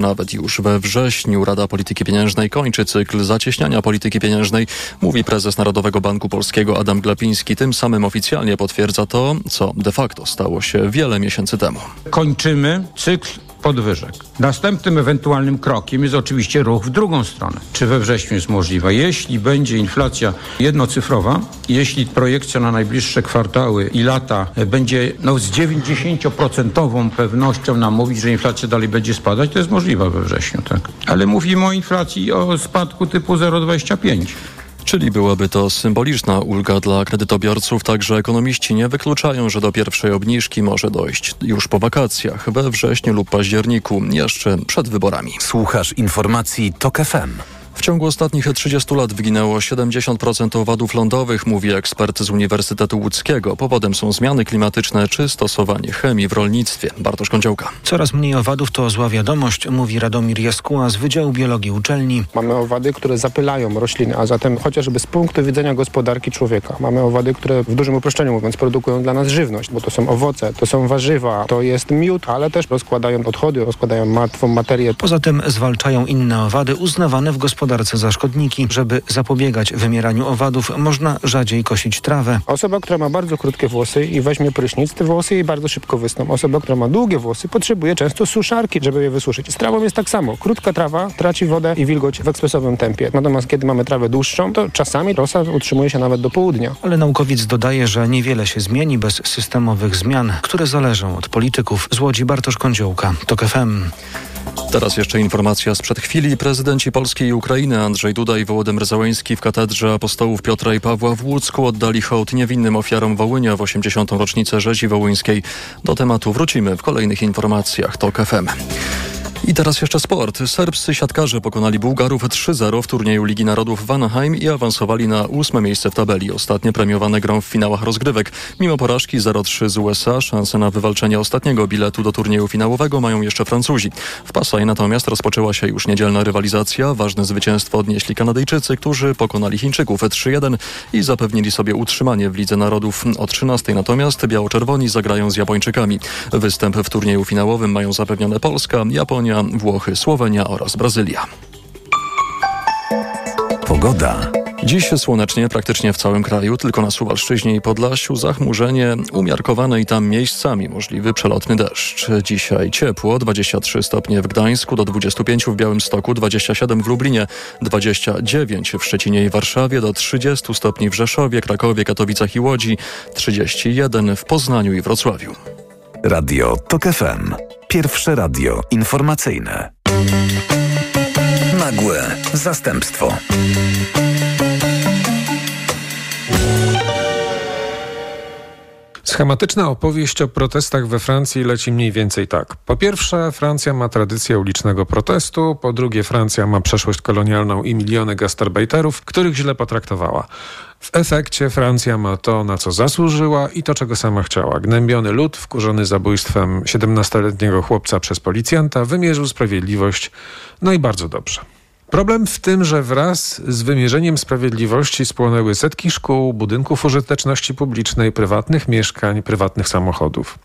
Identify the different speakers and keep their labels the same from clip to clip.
Speaker 1: Nawet już we wrześniu Rada Polityki Pieniężnej kończy cykl zacieśniania polityki pieniężnej, mówi prezes Narodowego Banku Polskiego Adam Glapiński. Tym samym oficjalnie potwierdza to, co de facto stało się wiele miesięcy temu.
Speaker 2: Kończymy cykl podwyżek. Następnym ewentualnym krokiem jest oczywiście ruch w drugą stronę. Czy we wrześniu jest możliwe? Jeśli będzie inflacja jednocyfrowa, jeśli projekcja na najbliższe kwartały i lata będzie no, z 90% pewnością nam mówić, że inflacja dalej będzie spadać, to jest możliwe we wrześniu, tak. Ale mówimy o inflacji, o spadku typu 0,25.
Speaker 1: Czyli byłaby to symboliczna ulga dla kredytobiorców, także ekonomiści nie wykluczają, że do pierwszej obniżki może dojść już po wakacjach, we wrześniu lub październiku, jeszcze przed wyborami.
Speaker 3: Słuchasz informacji TOK FM.
Speaker 1: W ciągu ostatnich 30 lat wyginęło 70% owadów lądowych, mówi ekspert z Uniwersytetu Łódzkiego. Powodem są zmiany klimatyczne czy stosowanie chemii w rolnictwie. Bartosz Kądziołka.
Speaker 4: Coraz mniej owadów to zła wiadomość, mówi Radomir Jaskuła z Wydziału Biologii Uczelni.
Speaker 5: Mamy owady, które zapylają rośliny, a zatem chociażby z punktu widzenia gospodarki człowieka. Mamy owady, które w dużym uproszczeniu mówiąc produkują dla nas żywność, bo to są owoce, to są warzywa, to jest miód, ale też rozkładają odchody, rozkładają martwą materię.
Speaker 4: Poza tym zwalczają inne owady uznawane w gospodarce za szkodniki. Żeby zapobiegać wymieraniu owadów, można rzadziej kosić trawę.
Speaker 5: Osoba, która ma bardzo krótkie włosy i weźmie prysznic, te włosy jej bardzo szybko wysną. Osoba, która ma długie włosy, potrzebuje często suszarki, żeby je wysuszyć. Z trawą jest tak samo. Krótka trawa traci wodę i wilgoć w ekspresowym tempie. Natomiast kiedy mamy trawę dłuższą, to czasami rosa utrzymuje się nawet do południa.
Speaker 4: Ale naukowiec dodaje, że niewiele się zmieni bez systemowych zmian, które zależą od polityków. Z Łodzi Bartosz Kądziołka, TOK FM.
Speaker 1: Teraz jeszcze informacja sprzed chwili. Prezydenci Polski i Ukrainy Andrzej Duda i Wołodymyr Załęski w katedrze apostołów Piotra i Pawła w Łódzku oddali hołd niewinnym ofiarom Wołynia w 80. rocznicę rzezi wołyńskiej. Do tematu wrócimy w kolejnych informacjach. TOK FM. I teraz jeszcze sport. Serbscy siatkarze pokonali Bułgarów 3-0 w turnieju Ligi Narodów w Anaheim i awansowali na ósme miejsce w tabeli. Ostatnie premiowane grą w finałach rozgrywek. Mimo porażki 0-3 z USA, szanse na wywalczenie ostatniego biletu do turnieju finałowego mają jeszcze Francuzi. W Pasaj natomiast rozpoczęła się już niedzielna rywalizacja. Ważne zwycięstwo odnieśli Kanadyjczycy, którzy pokonali Chińczyków 3-1 i zapewnili sobie utrzymanie w Lidze Narodów o 13. Natomiast biało-czerwoni zagrają z Japończykami. Występ w turnieju finałowym mają zapewnione Polska, Japonia, Włochy, Słowenia oraz Brazylia.
Speaker 3: Pogoda.
Speaker 1: Dziś słonecznie praktycznie w całym kraju, tylko na Suwalszczyźnie i Podlasiu zachmurzenie umiarkowane i tam miejscami możliwy przelotny deszcz. Dzisiaj ciepło, 23 stopnie w Gdańsku, do 25 w Białymstoku, 27 w Lublinie, 29 w Szczecinie i Warszawie, do 30 stopni w Rzeszowie, Krakowie, Katowicach i Łodzi, 31 w Poznaniu i Wrocławiu.
Speaker 3: Radio TOK FM. Pierwsze radio informacyjne. Nagłe zastępstwo.
Speaker 6: Schematyczna opowieść o protestach we Francji leci mniej więcej tak. Po pierwsze, Francja ma tradycję ulicznego protestu, po drugie, Francja ma przeszłość kolonialną i miliony gastarbeiterów, których źle potraktowała. W efekcie Francja ma to, na co zasłużyła i to, czego sama chciała. Gnębiony lud, wkurzony zabójstwem 17-letniego chłopca przez policjanta, wymierzył sprawiedliwość, no i bardzo dobrze. Problem w tym, że wraz z wymierzeniem sprawiedliwości spłonęły setki szkół, budynków użyteczności publicznej, prywatnych mieszkań, prywatnych samochodów.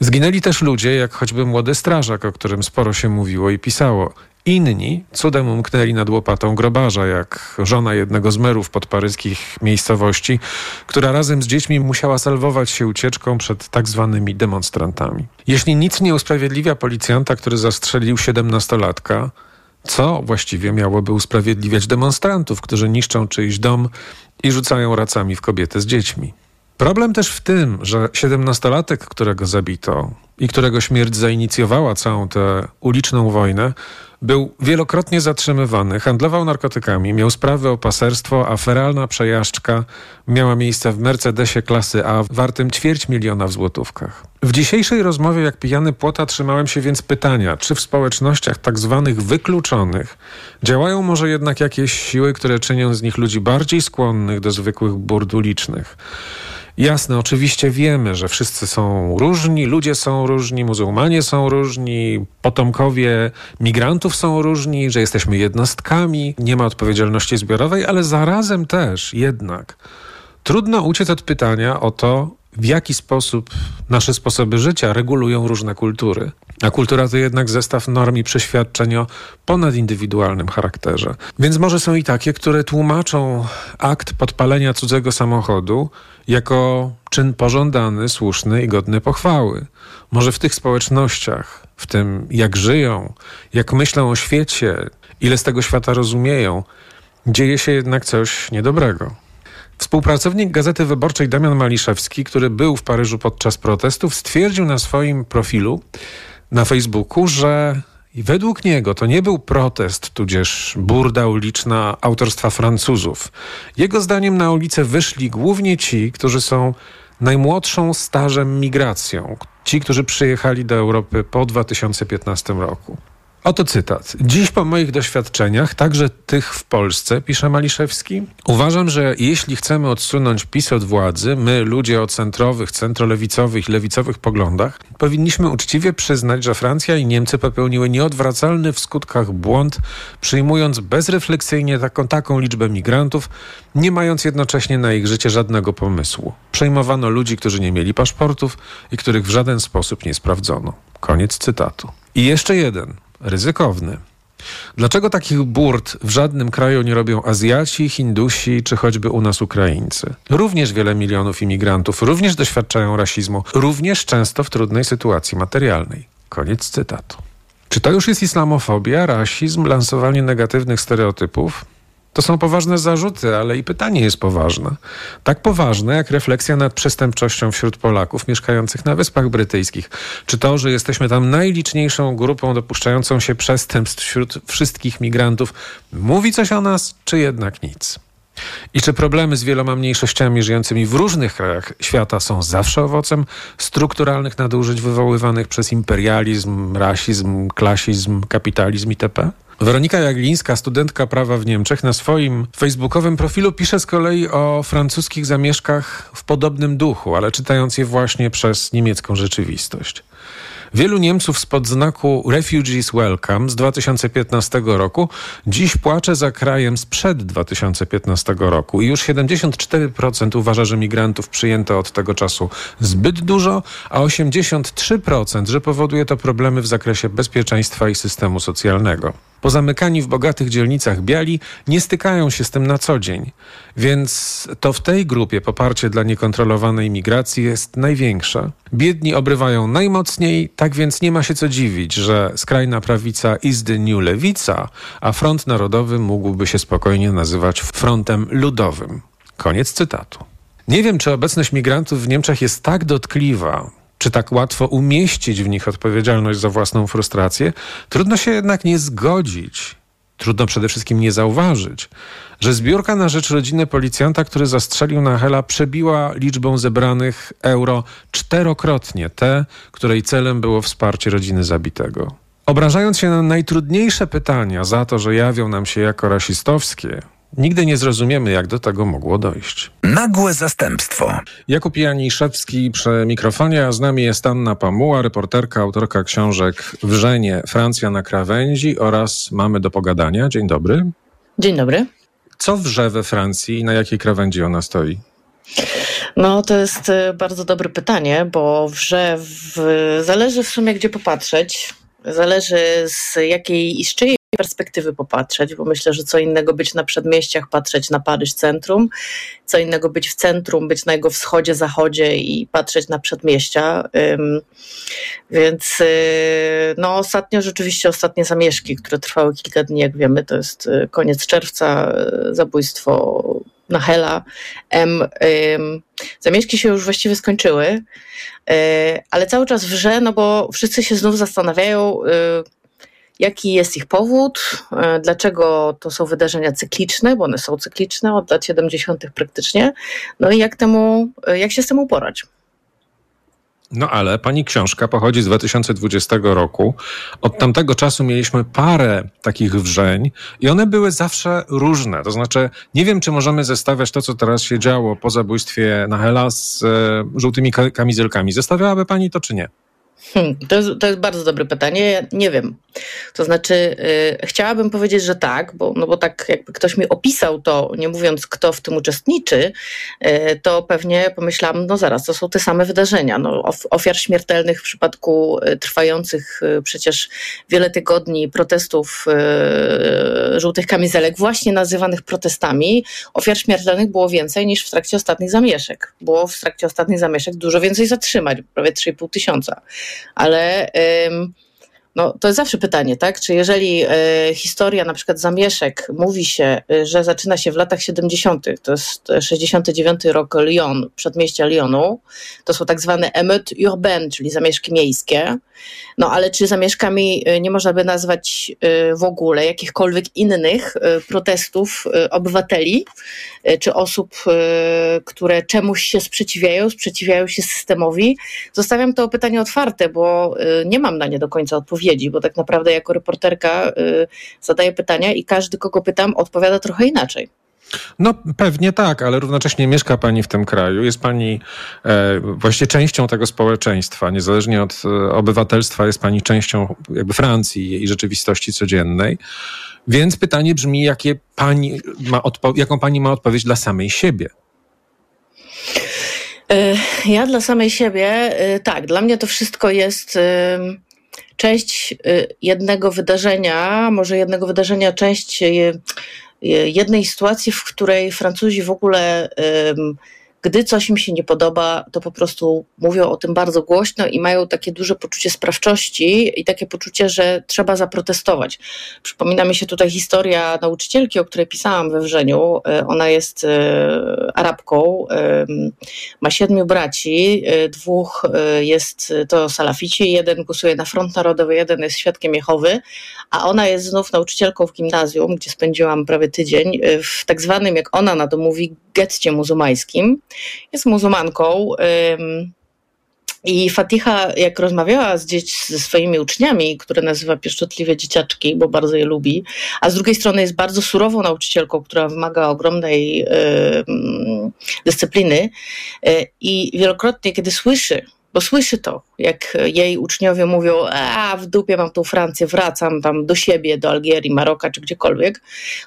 Speaker 6: Zginęli też ludzie, jak choćby młody strażak, o którym sporo się mówiło i pisało. Inni cudem umknęli nad łopatą grobarza, jak żona jednego z merów podparyskich miejscowości, która razem z dziećmi musiała salwować się ucieczką przed tak zwanymi demonstrantami. Jeśli nic nie usprawiedliwia policjanta, który zastrzelił siedemnastolatka, co właściwie miałoby usprawiedliwiać demonstrantów, którzy niszczą czyjś dom i rzucają racami w kobiety z dziećmi? Problem też w tym, że siedemnastolatek, którego zabito i którego śmierć zainicjowała całą tę uliczną wojnę, był wielokrotnie zatrzymywany, handlował narkotykami, miał sprawy o paserstwo, a feralna przejażdżka miała miejsce w Mercedesie klasy A wartym ćwierć miliona w złotówkach. W dzisiejszej rozmowie jak pijany płota trzymałem się więc pytania, czy w społecznościach tak zwanych wykluczonych działają może jednak jakieś siły, które czynią z nich ludzi bardziej skłonnych do zwykłych burd ulicznych. Jasne, oczywiście wiemy, że wszyscy są różni, ludzie są różni, muzułmanie są różni, potomkowie migrantów są różni, że jesteśmy jednostkami, nie ma odpowiedzialności zbiorowej, ale zarazem też jednak trudno uciec od pytania o to, w jaki sposób nasze sposoby życia regulują różne kultury. A kultura to jednak zestaw norm i przeświadczeń o ponadindywidualnym charakterze. Więc może są i takie, które tłumaczą akt podpalenia cudzego samochodu jako czyn pożądany, słuszny i godny pochwały. Może w tych społecznościach, w tym jak żyją, jak myślą o świecie, ile z tego świata rozumieją, dzieje się jednak coś niedobrego. Współpracownik Gazety Wyborczej Damian Maliszewski, który był w Paryżu podczas protestów, stwierdził na swoim profilu na Facebooku, że według niego to nie był protest, tudzież burda uliczna autorstwa Francuzów. Jego zdaniem na ulicę wyszli głównie ci, którzy są najmłodszą stażem migracją, ci, którzy przyjechali do Europy po 2015 roku. Oto cytat. Dziś po moich doświadczeniach, także tych w Polsce, pisze Maliszewski, uważam, że jeśli chcemy odsunąć PiS od władzy, my, ludzie o centrowych, centrolewicowych i lewicowych poglądach, powinniśmy uczciwie przyznać, że Francja i Niemcy popełniły nieodwracalny w skutkach błąd, przyjmując bezrefleksyjnie taką, taką liczbę migrantów, nie mając jednocześnie na ich życie żadnego pomysłu. Przejmowano ludzi, którzy nie mieli paszportów i których w żaden sposób nie sprawdzono. Koniec cytatu. I jeszcze jeden ryzykowny. Dlaczego takich burt w żadnym kraju nie robią Azjaci, Hindusi czy choćby u nas Ukraińcy? Również wiele milionów imigrantów, również doświadczają rasizmu, również często w trudnej sytuacji materialnej. Koniec cytatu. Czy to już jest islamofobia, rasizm, lansowanie negatywnych stereotypów? To są poważne zarzuty, ale i pytanie jest poważne. Tak poważne jak refleksja nad przestępczością wśród Polaków mieszkających na Wyspach Brytyjskich. Czy to, że jesteśmy tam najliczniejszą grupą dopuszczającą się przestępstw wśród wszystkich migrantów, mówi coś o nas, czy jednak nic? I czy problemy z wieloma mniejszościami żyjącymi w różnych krajach świata są zawsze owocem strukturalnych nadużyć wywoływanych przez imperializm, rasizm, klasizm, kapitalizm itp.? Weronika Jaglińska, studentka prawa w Niemczech, na swoim facebookowym profilu pisze z kolei o francuskich zamieszkach w podobnym duchu, ale czytając je właśnie przez niemiecką rzeczywistość. Wielu Niemców spod znaku Refugees Welcome z 2015 roku dziś płacze za krajem sprzed 2015 roku i już 74% uważa, że migrantów przyjęto od tego czasu zbyt dużo, a 83%, że powoduje to problemy w zakresie bezpieczeństwa i systemu socjalnego. Pozamykani w bogatych dzielnicach biali nie stykają się z tym na co dzień, więc to w tej grupie poparcie dla niekontrolowanej migracji jest największe. Biedni obrywają najmocniej, tak więc nie ma się co dziwić, że skrajna prawica is the new lewica, a Front Narodowy mógłby się spokojnie nazywać frontem ludowym. Koniec cytatu. Nie wiem, czy obecność migrantów w Niemczech jest tak dotkliwa, czy tak łatwo umieścić w nich odpowiedzialność za własną frustrację, trudno się jednak nie zgodzić, trudno przede wszystkim nie zauważyć, że zbiórka na rzecz rodziny policjanta, który zastrzelił na Hela, przebiła liczbą zebranych euro czterokrotnie te, której celem było wsparcie rodziny zabitego. Obrażając się na najtrudniejsze pytania za to, że jawią nam się jako rasistowskie, Nigdy nie zrozumiemy, jak do tego mogło dojść.
Speaker 3: Nagłe zastępstwo.
Speaker 6: Jakub Janiszewski przy mikrofonie, a z nami jest Anna Pamuła, reporterka, autorka książek Wrzenie, Francja na krawędzi oraz Mamy do pogadania. Dzień dobry.
Speaker 7: Dzień dobry.
Speaker 6: Co wrze we Francji i na jakiej krawędzi ona stoi?
Speaker 7: No, to jest e, bardzo dobre pytanie, bo wrze w... zależy w sumie, gdzie popatrzeć. Zależy z jakiej i z czyjej perspektywy popatrzeć, bo myślę, że co innego być na przedmieściach, patrzeć na Paryż centrum, co innego być w centrum, być na jego wschodzie, zachodzie i patrzeć na przedmieścia. Więc y, no ostatnio rzeczywiście ostatnie zamieszki, które trwały kilka dni, jak wiemy, to jest y, koniec czerwca, y, zabójstwo Nachela M. Zamieszki się już właściwie skończyły, ale cały czas wrze, no bo wszyscy się znów zastanawiają, jaki jest ich powód, e, dlaczego to są wydarzenia cykliczne, bo one są cykliczne od lat 70. praktycznie, no i jak, temu, e, jak się z tym uporać.
Speaker 6: No ale pani książka pochodzi z 2020 roku. Od tamtego czasu mieliśmy parę takich wrzeń i one były zawsze różne. To znaczy, nie wiem, czy możemy zestawiać to, co teraz się działo po zabójstwie Nahela z e, żółtymi kamizelkami. Zestawiałaby pani to, czy nie?
Speaker 7: Hmm, to, jest, to jest bardzo dobre pytanie. Nie wiem. To znaczy, yy, chciałabym powiedzieć, że tak, bo, no bo tak jakby ktoś mi opisał to, nie mówiąc kto w tym uczestniczy, yy, to pewnie pomyślałam, no zaraz, to są te same wydarzenia. No, of, ofiar śmiertelnych w przypadku y, trwających y, przecież wiele tygodni protestów yy, żółtych kamizelek, właśnie nazywanych protestami, ofiar śmiertelnych było więcej niż w trakcie ostatnich zamieszek. Było w trakcie ostatnich zamieszek dużo więcej zatrzymań, prawie 3,5 tysiąca ale no, to jest zawsze pytanie, tak? Czy jeżeli e, historia na przykład zamieszek mówi się, e, że zaczyna się w latach 70., to jest 69 rok Lyon, przedmieścia Lyonu, to są tak zwane émeutes urbaines, czyli zamieszki miejskie, no ale czy zamieszkami e, nie można by nazwać w ogóle jakichkolwiek innych protestów obywateli, czy osób, które czemuś się sprzeciwiają, sprzeciwiają się systemowi? Zostawiam to pytanie otwarte, bo nie mam na nie do końca odpowiedzi bo tak naprawdę jako reporterka y, zadaję pytania i każdy, kogo pytam, odpowiada trochę inaczej.
Speaker 6: No pewnie tak, ale równocześnie mieszka pani w tym kraju, jest pani e, właściwie częścią tego społeczeństwa, niezależnie od e, obywatelstwa jest pani częścią jakby Francji i rzeczywistości codziennej. Więc pytanie brzmi, jakie pani ma jaką pani ma odpowiedź dla samej siebie?
Speaker 7: E, ja dla samej siebie, e, tak, dla mnie to wszystko jest część y, jednego wydarzenia, może jednego wydarzenia, część jednej sytuacji, w której Francuzi w ogóle gdy coś im się nie podoba, to po prostu mówią o tym bardzo głośno i mają takie duże poczucie sprawczości i takie poczucie, że trzeba zaprotestować. Przypomina mi się tutaj historia nauczycielki, o której pisałam we wrzeniu. E, ona jest e, Arabką, ma siedmiu braci, e, dwóch jest to salafici, jeden głosuje na Front Narodowy, jeden jest świadkiem Jehowy, a ona jest znów nauczycielką w gimnazjum, gdzie spędziłam prawie tydzień, w tak zwanym, jak ona na to mówi, getcie muzułmańskim. Jest muzułmanką. I Fatiha, jak rozmawiała z dzieci, ze swoimi uczniami, które nazywa pieszczotliwie dzieciaczki, bo bardzo je lubi, a z drugiej strony jest bardzo surową nauczycielką, która wymaga ogromnej dyscypliny. E, I wielokrotnie, kiedy słyszy bo słyszy to, jak jej uczniowie mówią, a w dupie mam tą Francję, wracam tam do siebie, do Algierii, Maroka czy gdziekolwiek.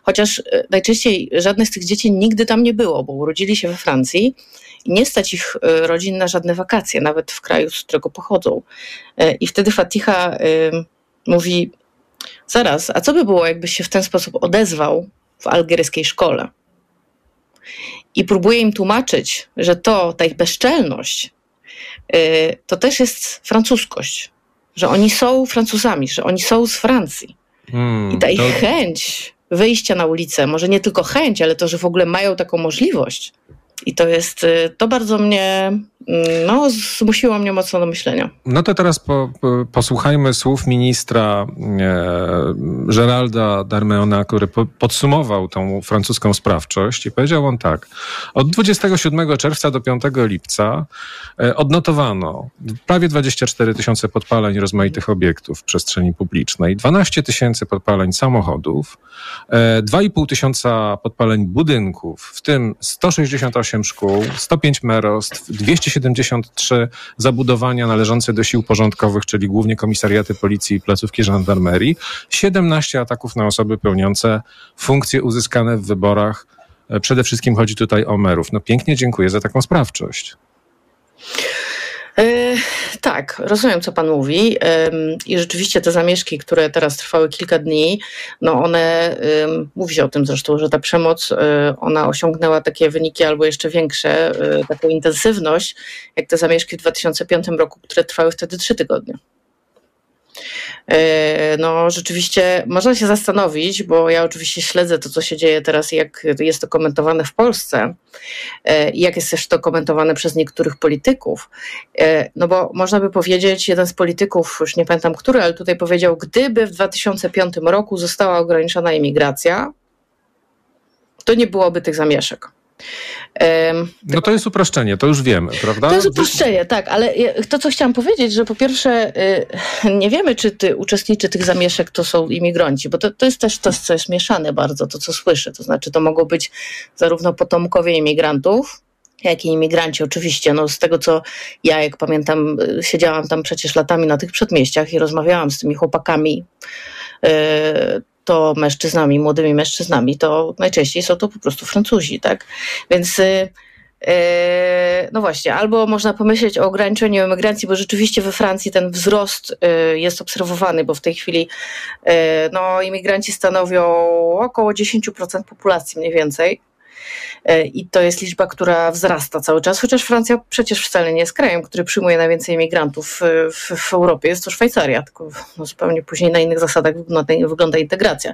Speaker 7: Chociaż e, najczęściej żadnych z tych dzieci nigdy tam nie było, bo urodzili się we Francji i nie stać ich e, rodzin na żadne wakacje, nawet w kraju, z którego pochodzą. E, I wtedy Fatiha mówi, zaraz, a co by było, jakbyś się w ten sposób odezwał w algierskiej szkole? I próbuje im tłumaczyć, że to, ta ich bezczelność, to też jest francuskość, że oni są Francuzami, że oni są z Francji. Hmm, I ta ich to... chęć wyjścia na ulicę, może nie tylko chęć, ale to, że w ogóle mają taką możliwość, i to jest, y, to bardzo mnie, no, zmusiło mnie mocno do myślenia.
Speaker 6: No to teraz po, po, posłuchajmy słów ministra e, Geralda Darmeona, który po, podsumował tą francuską sprawczość i powiedział on tak. Od 27 czerwca do 5 lipca e, odnotowano prawie 24 tysiące podpaleń rozmaitych obiektów w przestrzeni publicznej, 12 tysięcy podpaleń samochodów, e, 2,5 tysiąca podpaleń budynków, w tym 168 8 szkół, 105 merostw, 273 zabudowania należące do sił porządkowych, czyli głównie komisariaty policji i placówki żandarmerii, 17 ataków na osoby pełniące funkcje uzyskane w wyborach. E, przede wszystkim chodzi tutaj o merów. No pięknie dziękuję za taką sprawczość.
Speaker 7: E, tak, rozumiem, co pan mówi. I rzeczywiście te zamieszki, które teraz trwały kilka dni, no one, mówi się o tym zresztą, że ta przemoc, e, ona osiągnęła takie wyniki albo jeszcze większe, e, taką intensywność, jak te zamieszki w 2005 roku, które trwały wtedy trzy tygodnie. E, no rzeczywiście można się zastanowić, bo ja oczywiście śledzę to, co się dzieje teraz jak jest to komentowane w Polsce e, i jak jest też to komentowane przez niektórych polityków. E, no bo można by powiedzieć, jeden z polityków, już nie pamiętam który, ale tutaj powiedział, gdyby w 2005 roku została ograniczona imigracja, to nie byłoby tych zamieszek.
Speaker 6: No to jest uproszczenie, to już wiemy, prawda?
Speaker 7: To jest uproszczenie, tak, ale to, co chciałam powiedzieć, że po pierwsze y, nie wiemy, czy ty, uczestnicy tych zamieszek to są imigranci, bo to, to jest też to, co jest mieszane bardzo, to co słyszę, to znaczy to mogą być zarówno potomkowie imigrantów, jak i imigranci, oczywiście. No, z tego, co ja, jak pamiętam, siedziałam tam przecież latami na tych przedmieściach i rozmawiałam z tymi chłopakami, to mężczyznami, młodymi mężczyznami, to najczęściej są to po prostu Francuzi, tak? Więc no właśnie, albo można pomyśleć o ograniczeniu emigracji, bo rzeczywiście we Francji ten wzrost jest obserwowany, bo w tej chwili no, imigranci stanowią około 10% populacji mniej więcej. E, i to jest liczba, która wzrasta cały czas, chociaż Francja przecież wcale nie jest krajem, który przyjmuje najwięcej imigrantów e, w, w Europie, jest to Szwajcaria, tylko no zupełnie później na innych zasadach wygląda, integracja.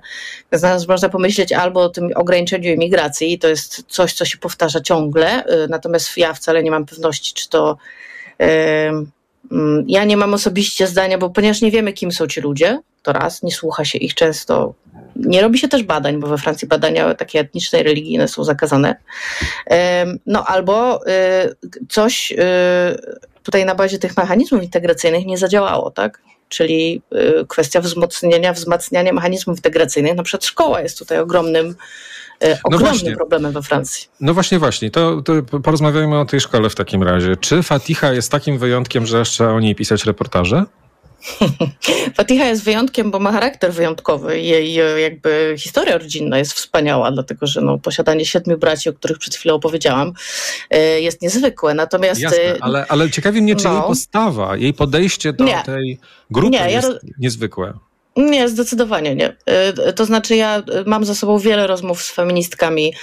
Speaker 7: Więc można pomyśleć albo o tym ograniczeniu imigracji, to jest coś, co się powtarza ciągle, e, natomiast ja wcale nie mam pewności, czy to mm, ja nie mam osobiście zdania, bo ponieważ nie wiemy, kim są ci ludzie, to raz, nie słucha się ich często, nie robi się też badań, bo we Francji badania takie etniczne i religijne są zakazane. No albo y, coś y, tutaj na bazie tych mechanizmów integracyjnych nie zadziałało, tak? Czyli y, kwestia wzmocnienia, wzmacniania mechanizmów integracyjnych. Na przykład szkoła jest tutaj ogromnym, ogromnym no problemem we Francji.
Speaker 6: No właśnie, właśnie. To, to porozmawiajmy o tej szkole w takim razie. Czy Fatiha jest takim wyjątkiem, że jeszcze o niej pisać reportaże?
Speaker 7: Fatiha jest wyjątkiem, bo ma charakter wyjątkowy. Jej e, jakby historia rodzinna jest wspaniała, dlatego że no, posiadanie siedmiu braci, o których przed chwilą opowiedziałam, e, jest niezwykłe. Natomiast.
Speaker 6: Jasne, e, ale, ale ciekawi mnie, czy no, jej postawa, jej podejście do nie, tej grupy nie, jest ja, niezwykłe.
Speaker 7: Nie, zdecydowanie nie. To znaczy, ja mam za sobą wiele rozmów z feministkami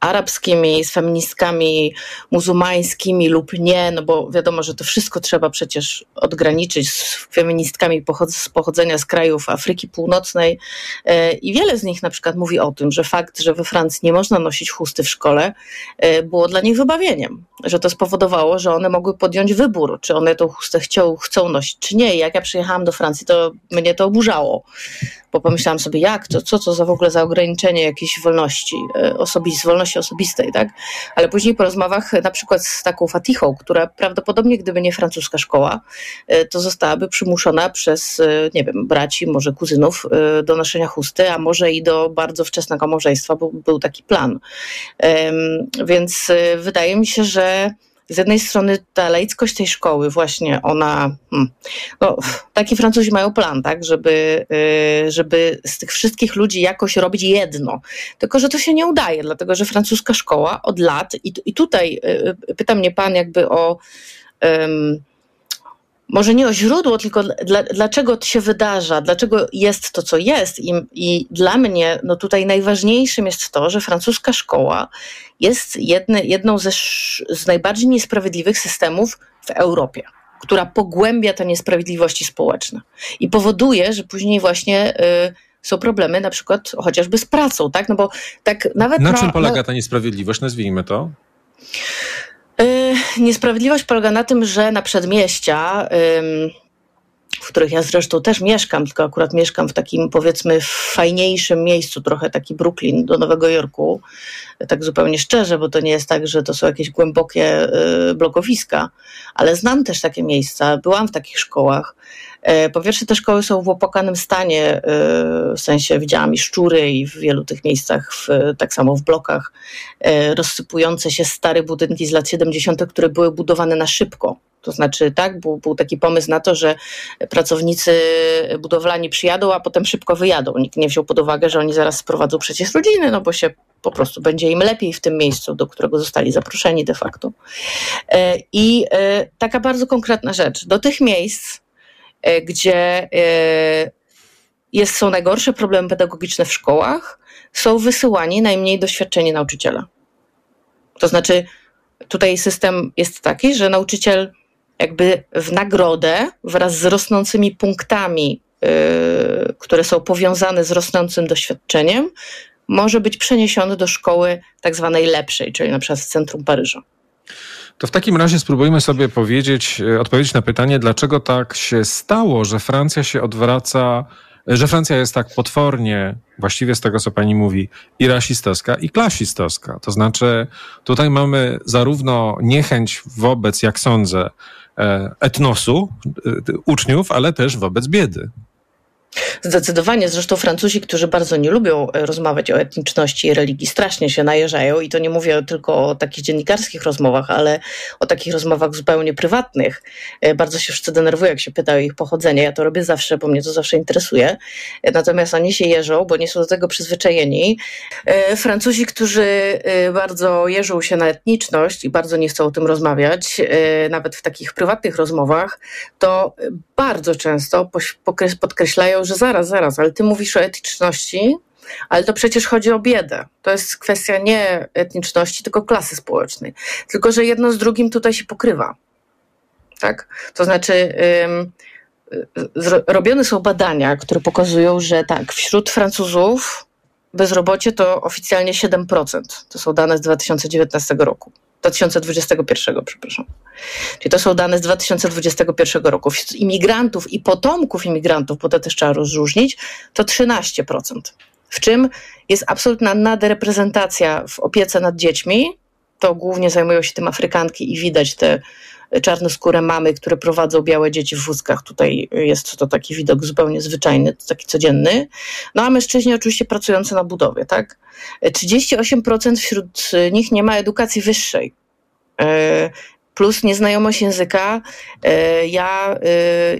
Speaker 7: arabskimi, z feministkami muzułmańskimi lub nie, no bo wiadomo, że to wszystko trzeba przecież odgraniczyć z feministkami z pochodzenia z krajów Afryki Północnej. E, I wiele z nich na przykład mówi o tym, że fakt, że we Francji nie można nosić chusty w szkole, było dla nich wybawieniem, że to spowodowało, że one mogły podjąć wybór, czy one tą chustę chcą, nosić, czy nie. Jak ja przyjechałam do Francji, to mnie to oburzało, bo pomyślałam sobie, jak to, co to za w ogóle za ograniczenie jakiejś wolności, e, osobistej, wolności osobistej, tak? Ale później po rozmowach na przykład z taką Fatichą, która prawdopodobnie gdyby nie francuska szkoła, e, to zostałaby przymuszona przez, e, nie wiem, braci, może kuzynów do noszenia chusty, a może i do bardzo wczesnego małżeństwa, bo był taki plan. Więc wydaje mi się, że z jednej strony ta laickość tej szkoły, właśnie ona, hmm, no, taki Francuzi mają plan, tak, żeby, y, żeby z tych wszystkich ludzi jakoś robić jedno. Tylko, że to się nie udaje, dlatego że francuska szkoła od lat, i, i tutaj y, y, pyta mnie pan jakby o. Um, może nie o źródło, tylko dla, dlaczego to się wydarza, dlaczego jest to, co jest. I, I, dla mnie no tutaj najważniejszym jest to, że francuska szkoła jest jedny, jedną ze, z najbardziej niesprawiedliwych systemów w Europie, która pogłębia te niesprawiedliwości społeczne i powoduje, że później właśnie. Y, są problemy na przykład chociażby z pracą, tak? No bo tak nawet.
Speaker 6: Na czym polega ta niesprawiedliwość? Nazwijmy to.
Speaker 7: Y, niesprawiedliwość polega na tym, że na przedmieścia, w których ja zresztą też mieszkam, tylko akurat mieszkam w takim powiedzmy fajniejszym miejscu, trochę taki Brooklyn do Nowego Jorku, tak zupełnie szczerze, bo to nie jest tak, że to są jakieś głębokie y, blokowiska, ale znam też takie miejsca, byłam w takich szkołach. E, po pierwsze, te szkoły są w opłakanym stanie, e, w sensie widziałam i szczury i w wielu tych miejscach, w, tak samo w blokach, e, rozsypujące się stare budynki z lat 70., które były budowane na szybko. To znaczy, tak, był, był taki pomysł na to, że pracownicy budowlani przyjadą, a potem szybko wyjadą. Nikt nie wziął pod uwagę, że oni zaraz sprowadzą przecież rodziny, no bo się po prostu będzie im lepiej w tym miejscu, do którego zostali zaproszeni de facto. I taka bardzo konkretna rzecz. Do tych miejsc gdzie e, jest, są najgorsze problemy pedagogiczne w szkołach, są wysyłani najmniej doświadczeni nauczyciele. To znaczy, tutaj system jest taki, że nauczyciel jakby w nagrodę wraz z rosnącymi punktami, yy, które są powiązane z rosnącym doświadczeniem, może być przeniesiony do szkoły tak zwanej lepszej, czyli na przykład w centrum Paryża.
Speaker 6: To w takim razie spróbujmy sobie powiedzieć, e, odpowiedzieć na pytanie, dlaczego tak się stało, że Francja się odwraca, e, że Francja jest tak potwornie, właściwie z tego co pani mówi, i rasistowska, i klasistowska. To znaczy, tutaj mamy zarówno niechęć wobec, jak sądzę, e, etnosu, uczniów, ale też wobec biedy.
Speaker 7: Zdecydowanie. Zresztą Francuzi, którzy bardzo nie lubią e, rozmawiać o etniczności i religii, strasznie się najeżdżają i to nie mówię tylko o takich dziennikarskich rozmowach, ale o takich rozmowach zupełnie prywatnych. E, bardzo się wszyscy denerwują, jak się pytają o ich pochodzenie. Ja to robię zawsze, bo mnie to zawsze interesuje. E, natomiast oni się jeżą, bo nie są do tego przyzwyczajeni. Francuzi, którzy bardzo jeżą się na etniczność i bardzo nie chcą o tym rozmawiać, nawet w takich prywatnych rozmowach, to bardzo często podkreślają, że zaraz, zaraz, ale ty mówisz o etyczności, ale to przecież chodzi o biedę. To jest kwestia nie etniczności, tylko klasy społecznej. Tylko, że jedno z drugim tutaj się pokrywa. Tak? To znaczy, robione są badania, które pokazują, że tak, wśród Francuzów bezrobocie to oficjalnie 7%. To są dane z 2019 roku. 2021, przepraszam. Czyli to są dane z 2021 roku. Wśród imigrantów i potomków imigrantów, bo to też trzeba rozróżnić, to 13%. W czym jest absolutna nadreprezentacja w opiece nad dziećmi. To głównie zajmują się tym Afrykanki i widać te czarnoskóre mamy, które prowadzą białe dzieci w wózkach. Tutaj jest to taki widok zupełnie zwyczajny, taki codzienny. No a mężczyźni oczywiście pracujący na budowie, tak? 38% wśród nich nie ma edukacji wyższej. Plus nieznajomość języka. E, ja, e,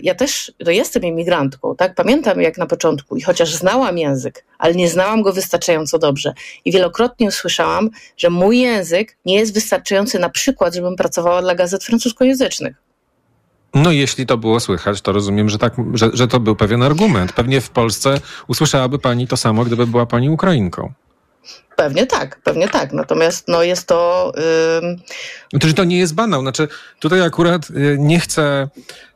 Speaker 7: ja też to jestem imigrantką, tak? Pamiętam jak na początku i chociaż znałam język, ale nie znałam go wystarczająco dobrze. I wielokrotnie usłyszałam, że mój język nie jest wystarczający na przykład, żebym pracowała dla gazet francuskojęzycznych.
Speaker 6: No jeśli to było słychać, to rozumiem, że, tak, że, że to był pewien argument. Pewnie w Polsce usłyszałaby pani to samo, gdyby była pani Ukrainką.
Speaker 7: Pewnie tak, pewnie tak. Natomiast no, jest to.
Speaker 6: Yy... To, nie jest banał. Znaczy, tutaj akurat y, nie chcę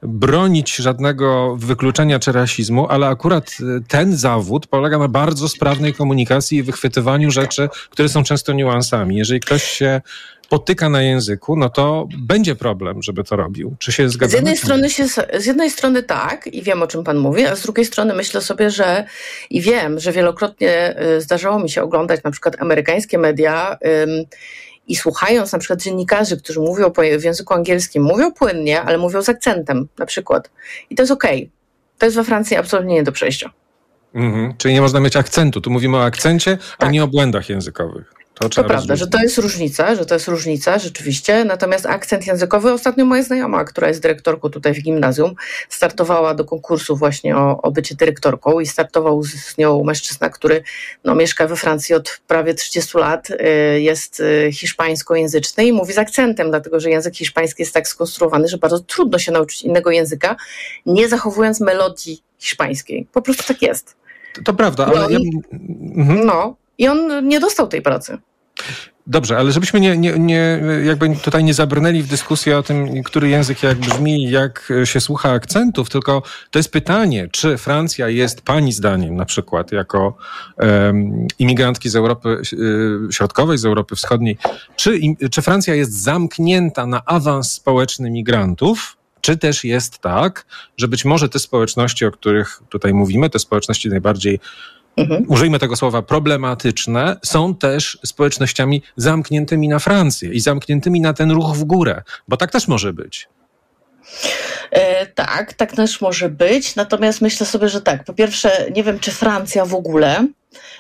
Speaker 6: bronić żadnego wykluczenia czy rasizmu, ale akurat y, ten zawód polega na bardzo sprawnej komunikacji i wychwytywaniu rzeczy, które są często niuansami. Jeżeli ktoś się potyka na języku, no to będzie problem, żeby to robił. Czy się zgadzamy?
Speaker 7: Z jednej, strony się, z jednej strony tak i wiem, o czym pan mówi, a z drugiej strony myślę sobie, że i wiem, że wielokrotnie y, zdarzało mi się oglądać na przykład amerykańskie media i słuchając na przykład dziennikarzy, którzy mówią w języku angielskim, mówią płynnie, ale mówią z akcentem na przykład. I to jest okej. Okay. To jest we Francji absolutnie nie do przejścia.
Speaker 6: Mhm. Czyli nie można mieć akcentu. Tu mówimy o akcencie, tak. a nie o błędach językowych.
Speaker 7: To, to prawda, że to jest różnica, że to jest różnica rzeczywiście. Natomiast akcent językowy, ostatnio moja znajoma, która jest dyrektorką tutaj w gimnazjum, startowała do konkursu właśnie o, o bycie dyrektorką i startował z, nią mężczyzna, który no, mieszka we Francji od prawie 30 lat, y, jest y, hiszpańskojęzyczny i mówi z akcentem, dlatego że język hiszpański jest tak skonstruowany, że bardzo trudno się nauczyć innego języka, nie zachowując melodii hiszpańskiej. Po prostu tak jest.
Speaker 6: To, to prawda, ale.
Speaker 7: No,
Speaker 6: ja...
Speaker 7: mhm. no i on nie dostał tej pracy.
Speaker 6: Dobrze, ale żebyśmy nie, nie, nie, jakby tutaj nie zabrnęli w dyskusję o tym, który język jak brzmi, jak się słucha akcentów, tylko to jest pytanie, czy Francja jest pani zdaniem na przykład jako um, imigrantki z Europy y, Środkowej, z Europy Wschodniej, czy, czy Francja jest zamknięta na awans społeczny migrantów, czy też jest tak, że być może te społeczności, o których tutaj mówimy, te społeczności najbardziej mhm. użyjmy tego słowa, problematyczne, są też społecznościami zamkniętymi na Francję i zamkniętymi na ten ruch w górę, bo tak też może być.
Speaker 7: E, tak, tak też może być. Natomiast myślę sobie, że tak. Po pierwsze, nie wiem, czy Francja w ogóle.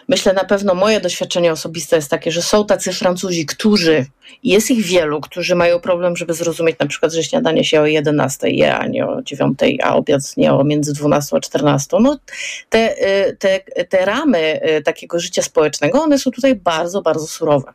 Speaker 7: Myślę na pewno moje doświadczenie osobiste jest takie, że są tacy Francuzi, którzy, jest ich wielu, którzy mają problem, żeby zrozumieć na przykład, że śniadanie się o 11 je, a nie o 9, a obiad nie o między 12 a 14. No, te, y, te, te ramy y, takiego życia społecznego, one są tutaj bardzo, bardzo surowe.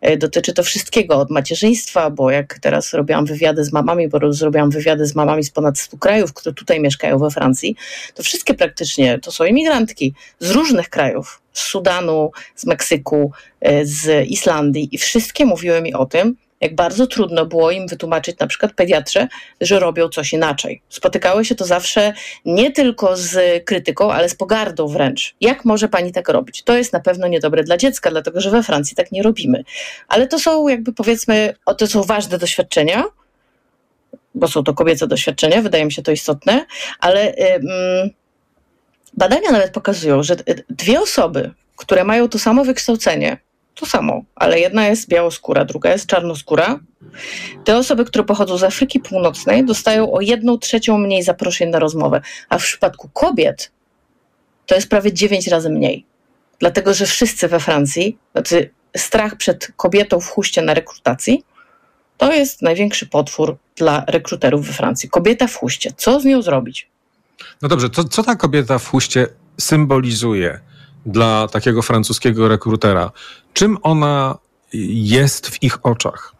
Speaker 7: E, dotyczy to wszystkiego, od macierzyństwa, bo jak teraz robiłam wywiady z mamami, bo zrobiłam wywiady z mamami z ponad 100 krajów, które tutaj mieszkają we Francji, to wszystkie praktycznie to są imigrantki z różnych krajów, z Sudanu, z Meksyku, e, z Islandii i wszystkie mówiły mi o tym, jak bardzo trudno było im wytłumaczyć na przykład pediatrze, że robią coś inaczej. Spotykały się to zawsze nie tylko z krytyką, ale z pogardą wręcz. Jak może pani tak robić? To jest na pewno niedobre dla dziecka, dlatego że we Francji tak nie robimy. Ale to są jakby powiedzmy, to są ważne doświadczenia, bo są to kobiece doświadczenia, wydaje mi się to istotne, ale badania nawet pokazują, że dwie osoby, które mają to samo wykształcenie, to samo, ale jedna jest białoskóra, druga jest czarnoskóra. Te osoby, które pochodzą z Afryki Północnej, dostają o jedną trzecią mniej zaproszeń na rozmowę, a w przypadku kobiet to jest prawie 9 razy mniej. Dlatego, że wszyscy we Francji, znaczy strach przed kobietą w chuście na rekrutacji, to jest największy potwór dla rekruterów we Francji. Kobieta w chuście. Co z nią zrobić?
Speaker 6: No dobrze, to, co ta kobieta w chuście symbolizuje dla takiego francuskiego rekrutera? Czym ona jest w ich oczach?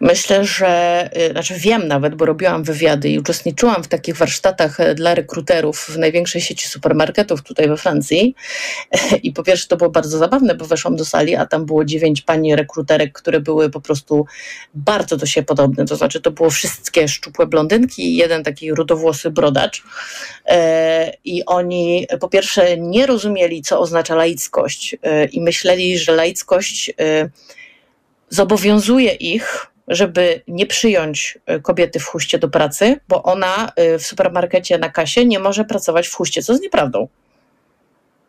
Speaker 7: Myślę, że, y, znaczy wiem nawet, bo robiłam wywiady i uczestniczyłam w takich warsztatach e, dla rekruterów w największej sieci supermarketów tutaj we Francji. I po pierwsze to było bardzo zabawne, bo weszłam do sali, a tam było dziewięć pani rekruterek, które były po prostu bardzo do siebie podobne. To znaczy to było wszystkie szczupłe blondynki i jeden taki rudowłosy brodacz. E, I oni po pierwsze nie rozumieli, co oznacza laickość e, i myśleli, że laickość zobowiązuje ich, żeby nie przyjąć e, kobiety w chuście do pracy, bo ona e, w supermarkecie na kasie nie może pracować w chuście, co jest nieprawdą.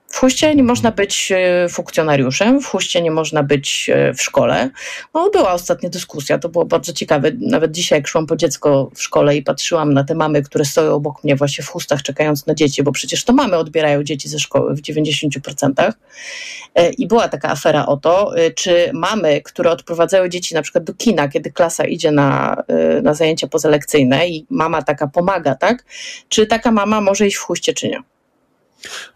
Speaker 7: W huście nie można być e, funkcjonariuszem, w huście nie można być e, w szkole. No, była ostatnia dyskusja, to było bardzo ciekawe. Nawet dzisiaj, jak szłam po dziecko w szkole i patrzyłam na te mamy, które stoją obok mnie właśnie w chustach, czekając na dzieci, bo przecież to mamy odbierają dzieci ze szkoły w 90%. E, I była taka afera o to, czy mamy, które odprowadzają dzieci na przykład do kina, kiedy klasa idzie na, na zajęcia pozalekcyjne i mama taka pomaga, tak? Czy taka mama może iść w huście, czy nie?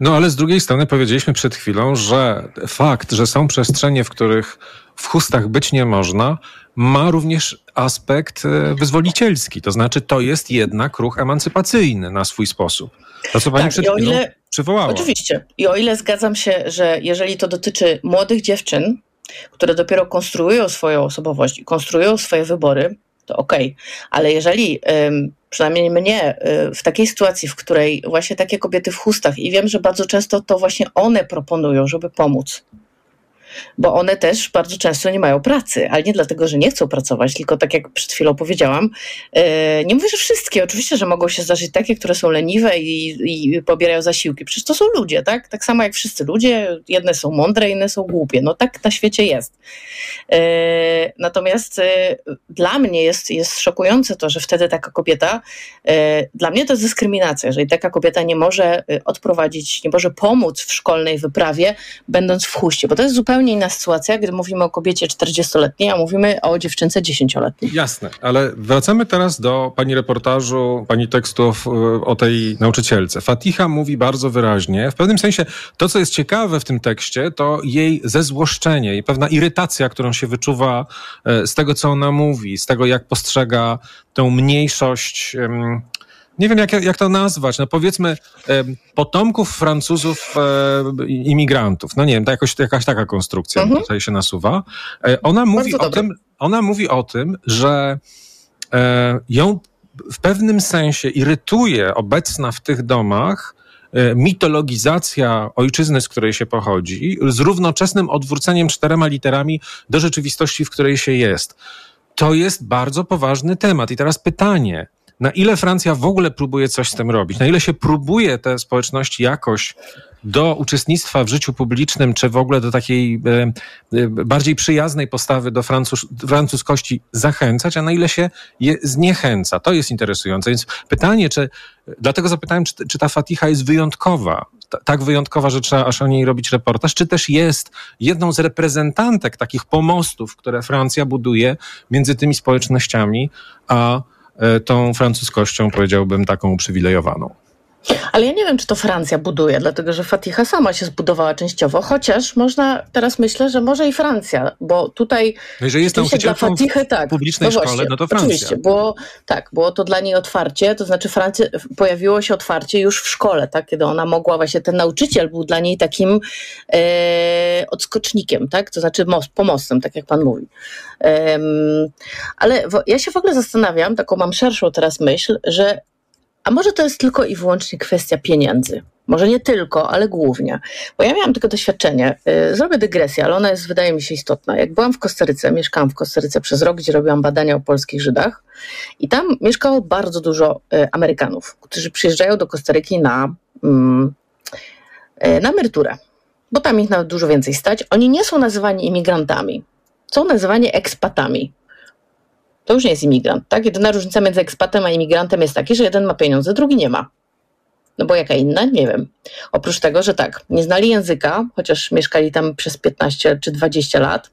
Speaker 6: No ale z drugiej strony powiedzieliśmy przed chwilą, że fakt, że są przestrzenie, w których w chustach być nie można, ma również aspekt e, wyzwolicielski. To znaczy, to jest jednak ruch emancypacyjny na swój sposób. To, co pani tak, przed chwilą ile, przywołała.
Speaker 7: Oczywiście. I o ile zgadzam się, że jeżeli to dotyczy młodych dziewczyn, które dopiero konstruują swoją osobowość i konstruują swoje wybory, to okej. Okay. Ale jeżeli przynajmniej mnie, y, w takiej sytuacji, w której właśnie takie kobiety w chustach, i wiem, że bardzo często to właśnie one proponują, żeby pomóc bo one też bardzo często nie mają pracy, ale nie dlatego, że nie chcą pracować, tylko tak jak przed chwilą powiedziałam, e, nie mówię, że wszystkie, oczywiście, że mogą się zdarzyć takie, które są leniwe i, i pobierają zasiłki, przecież to są ludzie, tak? Tak samo jak wszyscy ludzie, jedne są mądre, inne są głupie, no tak na świecie jest. E, natomiast e, dla mnie jest, jest szokujące to, że wtedy taka kobieta, dla mnie to jest dyskryminacja, jeżeli taka kobieta nie może odprowadzić, nie może pomóc w szkolnej wyprawie, będąc w huście, bo to jest zupełnie inna sytuacja, gdy mówimy o kobiecie 40-letniej, a mówimy o dziewczynce 10-letniej.
Speaker 6: Jasne, ale wracamy teraz do pani reportażu, pani tekstów e, o tej nauczycielce. Fatiha mówi bardzo wyraźnie, w pewnym sensie to, co jest ciekawe w tym tekście, to jej zezłoszczenie i pewna irytacja, którą się wyczuwa e, z tego, co ona mówi, z tego, jak postrzega tę mniejszość nie wiem jak, jak to nazwać, no powiedzmy potomków Francuzów e, imigrantów. No nie wiem, to jakoś, jakaś taka konstrukcja mhm. tutaj się nasuwa. E, ona mówi o tym, ona mówi o tym, że e, ją w pewnym sensie irytuje obecna w tych domach mitologizacja ojczyzny, z której się pochodzi, z równoczesnym odwróceniem czterema literami do rzeczywistości, w której się jest. To jest bardzo poważny temat. I teraz pytanie, na ile Francja w ogóle próbuje coś z tym robić, na ile się próbuje te społeczności jakoś do uczestnictwa w życiu publicznym, czy w ogóle do takiej e, e, bardziej przyjaznej postawy do Francuz, francuskości zachęcać, a na ile się je zniechęca. To jest interesujące. Więc pytanie, czy, dlatego zapytałem, czy, czy ta Fatiha jest wyjątkowa, tak wyjątkowa, że trzeba aż o niej robić reportaż, czy też jest jedną z reprezentantek takich pomostów, które Francja buduje między tymi społecznościami, a tą francuskością, powiedziałbym, taką uprzywilejowaną.
Speaker 7: Ale ja nie wiem, czy to Francja buduje, dlatego że Fatiha sama się zbudowała częściowo, chociaż można, teraz myślę, że może i Francja, bo tutaj
Speaker 6: no jeżeli jest dla Fatichy, tak, publicznej no szkole, no to Francja.
Speaker 7: Oczywiście, było, tak, było to dla niej otwarcie, to znaczy Francja, pojawiło się otwarcie już w szkole, tak, kiedy ona mogła, właśnie ten nauczyciel był dla niej takim e, odskocznikiem, tak, to znaczy most, pomostem, tak jak pan mówi. ale ja się w ogóle zastanawiam, taką mam szerszą teraz myśl, że a może to jest tylko i wyłącznie kwestia pieniędzy? Może nie tylko, ale głównie. Bo ja miałam tylko doświadczenie. Y, zrobię dygresję, ale ona jest, wydaje mi się, istotna. Jak byłam w Kostaryce, mieszkałam w Kostaryce przez rok, gdzie robiłam badania o polskich Żydach, i tam mieszkało bardzo dużo y, Amerykanów, którzy przyjeżdżają do Kostaryki na, mm, y, na emeryturę, bo tam ich nawet dużo więcej stać. Oni nie są nazywani imigrantami, są nazywani ekspatami to już nie jest imigrant, tak? Jedyna różnica między ekspatem a imigrantem jest taka, że jeden ma pieniądze, drugi nie ma. No bo jaka inna? Nie wiem. Oprócz tego, że tak, nie znali języka, chociaż mieszkali tam przez 15 czy 20 lat,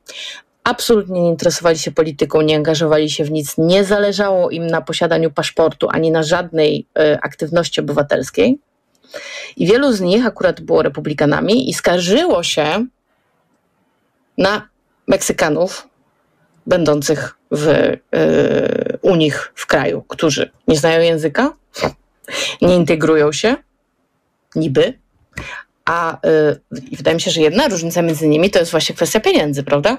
Speaker 7: absolutnie nie interesowali się polityką, nie angażowali się w nic, nie zależało im na posiadaniu paszportu ani na żadnej y, aktywności obywatelskiej. I wielu z nich akurat było republikanami i skarżyło się na Meksykanów będących w, y, u nich w kraju, którzy nie znają języka, nie integrują się, niby, a y, wydaje mi się, że jedna różnica między nimi to jest właśnie kwestia pieniędzy, prawda?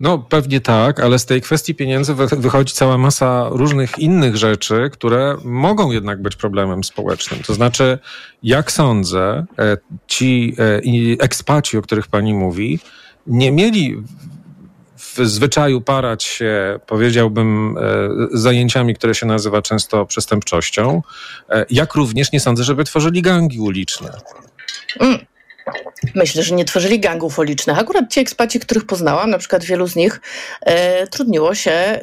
Speaker 6: No pewnie tak, ale z tej kwestii pieniędzy wychodzi cała masa różnych innych rzeczy, które mogą jednak być problemem społecznym. To znaczy, jak sądzę, e, ci e, ekspaci, o których pani mówi, nie mieli w zwyczaju parać się, powiedziałbym, e, zajęciami, które się nazywa często przestępczością, jak również nie sądzę, żeby tworzyli gangi uliczne.
Speaker 7: Mm. Myślę, że nie tworzyli gangów ulicznych. Akurat ci ekspaci, których poznałam, na przykład wielu z nich, e, trudniło się, e,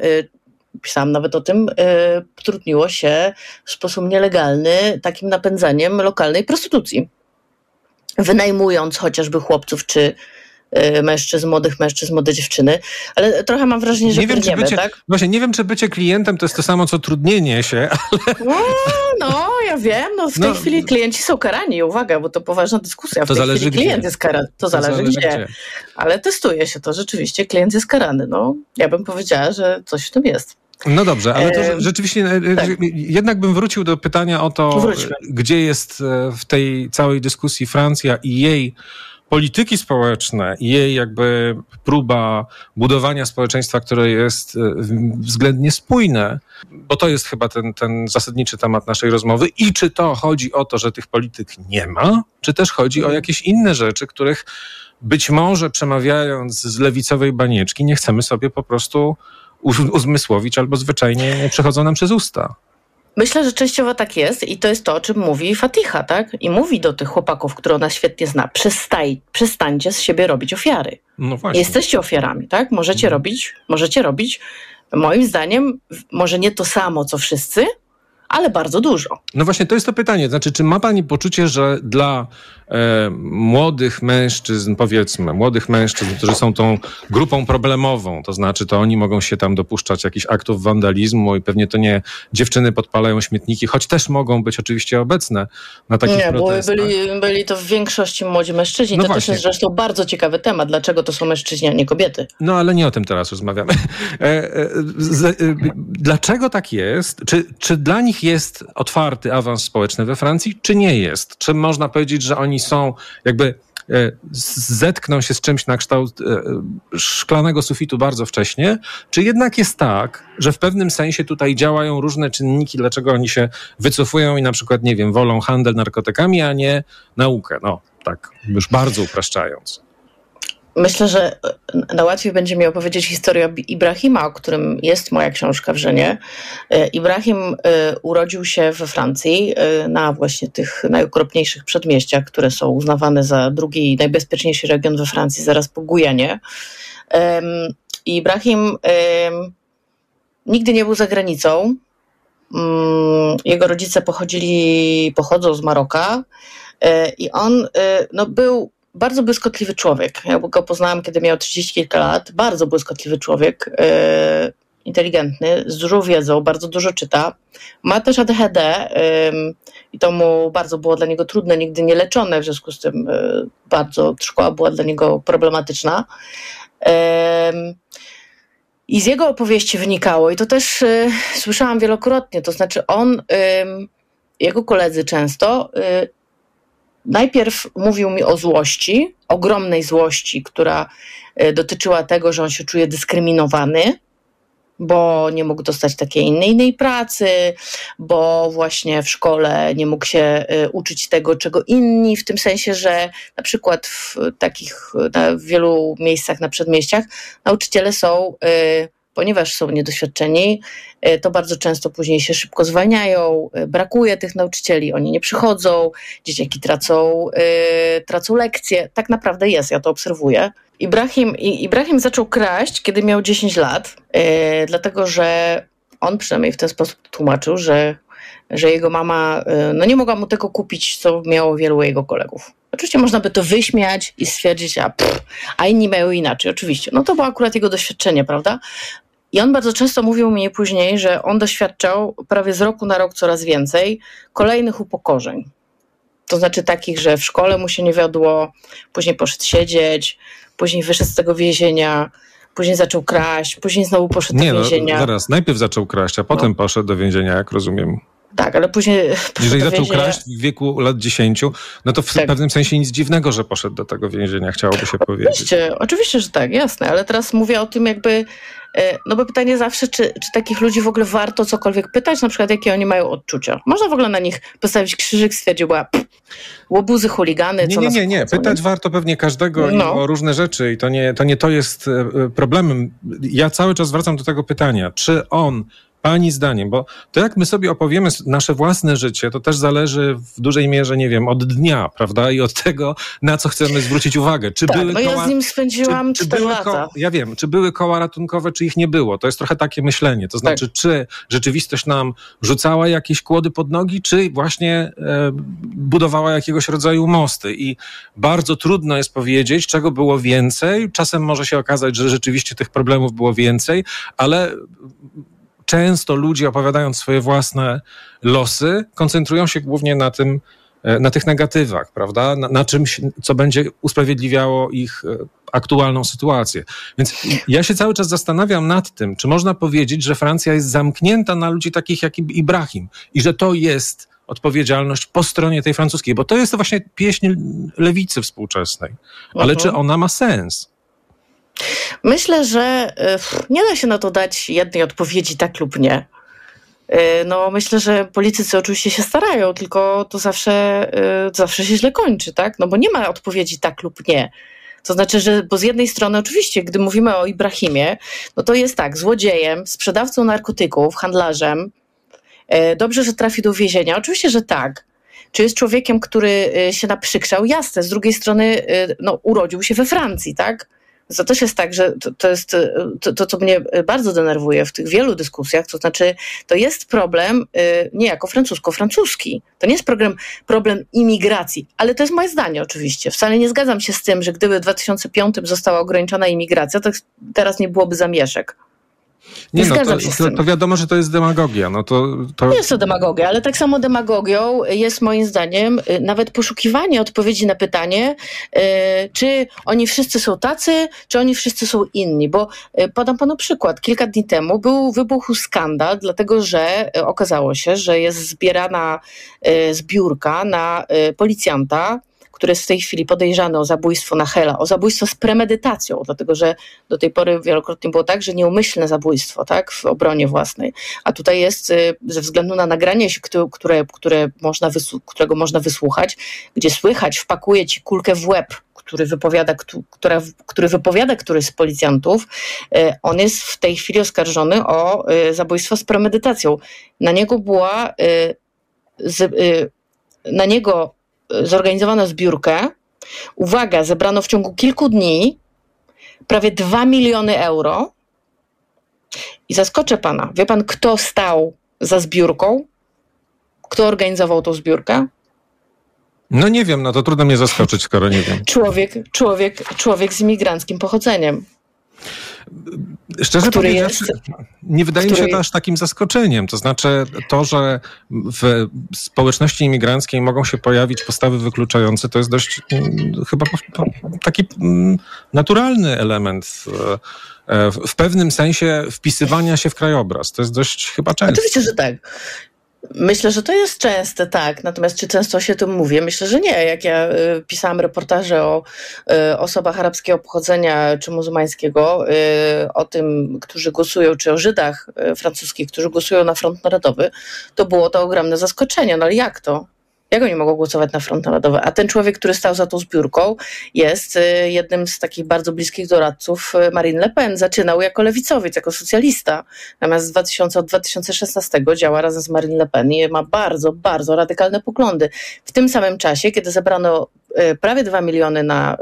Speaker 7: pisałam nawet o tym, e, trudniło się w sposób nielegalny takim napędzaniem lokalnej prostytucji. Wynajmując chociażby chłopców czy mężczyzn, młodych mężczyzn, młode dziewczyny, ale trochę mam wrażenie, że nie wiem, czy
Speaker 6: bycie,
Speaker 7: tak?
Speaker 6: Właśnie, nie wiem, czy bycie klientem to jest to samo, co trudnienie się, ale...
Speaker 7: No, no ja wiem, no w tej no, chwili klienci są karani, uwaga, bo to poważna dyskusja. W
Speaker 6: to
Speaker 7: tej
Speaker 6: zależy
Speaker 7: chwili
Speaker 6: gdzie.
Speaker 7: klient jest karany, to, to zależy, zależy gdzie. gdzie. Ale testuje się to, rzeczywiście klient jest karany. No, ja bym powiedziała, że coś w tym jest.
Speaker 6: No dobrze, ale to rzeczywiście e, tak. jednak bym wrócił do pytania o to, Wróćmy. gdzie jest e, w tej całej dyskusji Francja i jej polityki społeczne i jej jakby próba budowania społeczeństwa, które jest e, względnie spójne, bo to jest chyba ten, ten zasadniczy temat naszej rozmowy. I czy to chodzi o to, że tych polityk nie ma, czy też chodzi o jakieś inne rzeczy, których być może przemawiając z lewicowej banieczki nie chcemy sobie po prostu uzmysłowić albo zwyczajnie nie przechodzą nam przez usta.
Speaker 7: Myślę, że częściowo tak jest i to jest to, o czym mówi Fatiha, tak? I mówi do tych chłopaków, które ona świetnie zna, przestaj, przestańcie z siebie robić ofiary. No właśnie. Jesteście ofiarami, tak? Możecie mhm. robić, możecie robić, moim zdaniem, może nie to samo, co wszyscy, ale bardzo dużo.
Speaker 6: No właśnie, to jest to pytanie. Znaczy, czy ma Pani poczucie, że dla e, młodych mężczyzn, powiedzmy, młodych mężczyzn, którzy są tą grupą problemową, to znaczy, to oni mogą się tam dopuszczać jakichś aktów wandalizmu i pewnie to nie dziewczyny podpalają śmietniki, choć też mogą być oczywiście obecne na takich nie, protestach.
Speaker 7: Nie, byli, byli to w większości młodzi mężczyźni. No to właśnie. też jest zresztą bardzo ciekawy temat, dlaczego to są mężczyźni, a nie kobiety.
Speaker 6: No ale nie o tym teraz rozmawiamy. E, e, z, e, dlaczego tak jest? Czy, czy dla nich jest otwarty awans społeczny we Francji, czy nie jest? Czy można powiedzieć, że oni są jakby e, zetkną się z czymś na kształt e, szklanego sufitu bardzo wcześnie, czy jednak jest tak, że w pewnym sensie tutaj działają różne czynniki, dlaczego oni się wycofują i na przykład, nie wiem, wolą handel narkotykami, a nie naukę? No, tak, już bardzo upraszczając.
Speaker 7: Myślę, że najłatwiej będzie mi opowiedzieć historię Ibrahima, o którym jest moja książka w Żenie. E, Ibrahim e, urodził się we Francji e, na właśnie tych najokropniejszych przedmieściach, które są uznawane za drugi najbezpieczniejszy region we Francji, zaraz po Gujanie. Ibrahim nigdy nie był za granicą. Mm, jego rodzice pochodzili, pochodzą z Maroka i on no, był bardzo błyskotliwy człowiek. Ja go poznałam, kiedy miał 30 kilka lat. Bardzo błyskotliwy człowiek, yy, inteligentny, z dużą wiedzą, bardzo dużo czyta. Ma też ADHD yy, i to mu bardzo było dla niego trudne, nigdy nie leczone, w związku z tym yy, bardzo szkoła była dla niego problematyczna. I z jego opowieści wynikało, i to też y, słyszałam wielokrotnie, to znaczy on, jego koledzy często najpierw mówił mi o złości, ogromnej złości, która e, dotyczyła tego, że on się czuje dyskryminowany, bo nie mógł dostać takiej innej, innej pracy, bo właśnie w szkole nie mógł się e, uczyć tego, czego inni, w tym sensie, że na przykład w takich na wielu miejscach na przedmieściach nauczyciele są e, ponieważ są niedoświadczeni, e, to bardzo często później się szybko zwalniają, e, brakuje tych nauczycieli, oni nie przychodzą, dzieciaki tracą, e, tracą lekcje. Tak naprawdę jest, ja to obserwuję. Ibrahim, Ibrahim zaczął kraść, kiedy miał 10 lat, dlatego że on przynajmniej w ten sposób tłumaczył, że że jego mama no nie mogła mu tego kupić, co miało wielu jego kolegów. Oczywiście można by to wyśmiać i stwierdzić, a, pff, a inni mają inaczej, oczywiście. No to było akurat jego doświadczenie, prawda? I on bardzo często mówił mi później, że on doświadczał prawie z roku na rok coraz więcej kolejnych upokorzeń. To znaczy takich, że w szkole mu się nie wiodło, później poszedł siedzieć, później wyszedł z tego więzienia, później zaczął kraść, później znowu poszedł
Speaker 6: nie,
Speaker 7: do więzienia.
Speaker 6: No, zaraz, najpierw zaczął kraść, a potem no. poszedł do więzienia, jak rozumiem.
Speaker 7: Tak, ale później.
Speaker 6: Jeżeli zaczął kraść w wieku lat 10, no to w tak. pewnym sensie nic dziwnego, że poszedł do tego więzienia, chciałoby się powiedzieć.
Speaker 7: Oczywiście, oczywiście, że tak, jasne, ale teraz mówię o tym, jakby. No bo pytanie zawsze, czy, czy takich ludzi w ogóle warto cokolwiek pytać, na przykład jakie oni mają odczucia. Można w ogóle na nich postawić krzyżyk, stwierdzić, bo łobuzy, chuligany.
Speaker 6: Nie, nie, nie, nie. Pytać warto pewnie każdego no. o różne rzeczy i to nie, to nie to jest problemem. Ja cały czas wracam do tego pytania, czy on Pani zdaniem, bo to jak my sobie opowiemy nasze własne życie, to też zależy w dużej mierze, nie wiem, od dnia, prawda? I od tego, na co chcemy zwrócić uwagę.
Speaker 7: Czy tak, były no koła, ja z nim spędziłam czy, 4 czy lata. Koła,
Speaker 6: ja wiem, czy były koła ratunkowe, czy ich nie było. To jest trochę takie myślenie. To znaczy, tak. czy rzeczywistość nam rzucała jakieś kłody pod nogi, czy właśnie e, budowała jakiegoś rodzaju mosty. I bardzo trudno jest powiedzieć, czego było więcej. Czasem może się okazać, że rzeczywiście tych problemów było więcej, ale często ludzie opowiadając swoje własne losy, koncentrują się głównie na tym, e, na tych negatywach, prawda? Na, na, czymś, co będzie usprawiedliwiało ich e, aktualną sytuację. Więc ja się cały czas zastanawiam nad tym, czy można powiedzieć, że Francja jest zamknięta na ludzi takich jak Ibrahim i że to jest odpowiedzialność po stronie tej francuskiej, bo to jest właśnie pieśń lewicy współczesnej. Ale -huh. czy ona ma sens?
Speaker 7: Myślę, że y, nie da się na to dać jednej odpowiedzi tak lub nie. Y, no, myślę, że politycy oczywiście się starają, tylko to zawsze, y, zawsze się źle kończy, tak? No bo nie ma odpowiedzi tak lub nie. To znaczy, że bo z jednej strony oczywiście, gdy mówimy o Ibrahimie, no to jest tak, złodziejem, sprzedawcą narkotyków, handlarzem. Dobrze, że trafi do więzienia. Oczywiście, że tak. Czy jest człowiekiem, który się naprzykrzał? Jasne. Z drugiej strony, no, urodził się we Francji, tak? To też jest tak, że to, to jest to, to, co mnie bardzo denerwuje w tych wielu dyskusjach, to znaczy to jest problem y, niejako francusko-francuski. To nie jest problem, problem imigracji, ale to jest moje zdanie oczywiście. Wcale nie zgadzam się z tym, że gdyby w 2005 została ograniczona imigracja, to teraz nie byłoby zamieszek.
Speaker 6: Nie, nie no, to, to, to, wiadomo, że to jest demagogia. No to, to...
Speaker 7: Nie jest to demagogia, ale tak samo demagogią jest moim zdaniem y, nawet poszukiwanie odpowiedzi na pytanie, y, czy oni wszyscy są tacy, czy oni wszyscy są inni. Bo y, podam panu przykład. Kilka dni temu był wybuchł skandal, dlatego że okazało się, że jest zbierana zbiórka na policjanta, który jest w tej chwili podejrzany o zabójstwo Nachela, o zabójstwo z premedytacją, dlatego że do tej pory wielokrotnie było tak, że nieumyślne zabójstwo tak, w obronie własnej. A tutaj jest y, ze względu na nagranie, które, które można którego można wysłuchać, gdzie słychać, wpakuje ci kulkę w łeb który wypowiada, która, który wypowiada któryś z policjantów, y, on jest w tej chwili oskarżony o y, zabójstwo z premedytacją. Na niego była na niego zorganizowano zbiórkę. Uwaga, zebrano w ciągu kilku dni prawie 2 miliony euro. I zaskoczę pana. Wie pan, kto stał za zbiórką? Kto organizował tą zbiórkę?
Speaker 6: No nie wiem, no to trudno mnie zaskoczyć, skoro nie wiem.
Speaker 7: Człowiek, człowiek, człowiek z imigranckim pochodzeniem.
Speaker 6: Szczerze powiedziawszy, jest, nie wydaje mi się to aż takim zaskoczeniem. To znaczy to, że w społeczności imigranckiej mogą się pojawić postawy wykluczające, to jest dość mm, chyba taki mm, naturalny element e, w pewnym sensie wpisywania się w krajobraz. To jest dość chyba często.
Speaker 7: Oczywiście, że tak. Myślę, że to jest częste, tak. Natomiast czy często się tym mówię? Myślę, że nie. Jak ja y, pisałam reportaże o y, osobach arabskiego pochodzenia czy muzułmańskiego, y, o tym, którzy głosują, czy o Żydach francuskich, którzy głosują na Front Narodowy, to było to ogromne zaskoczenie. No ale jak to? Jak oni mogą głosować na Front Narodowy? A ten człowiek, który stał za tą zbiórką, jest y, jednym z takich bardzo bliskich doradców y, Marine Le Pen. Zaczynał jako lewicowiec, jako socjalista. Natomiast 2000, od 2016 działa razem z Marine Le Pen i ma bardzo, bardzo radykalne poglądy. W tym samym czasie, kiedy zebrano prawie 2 miliony na,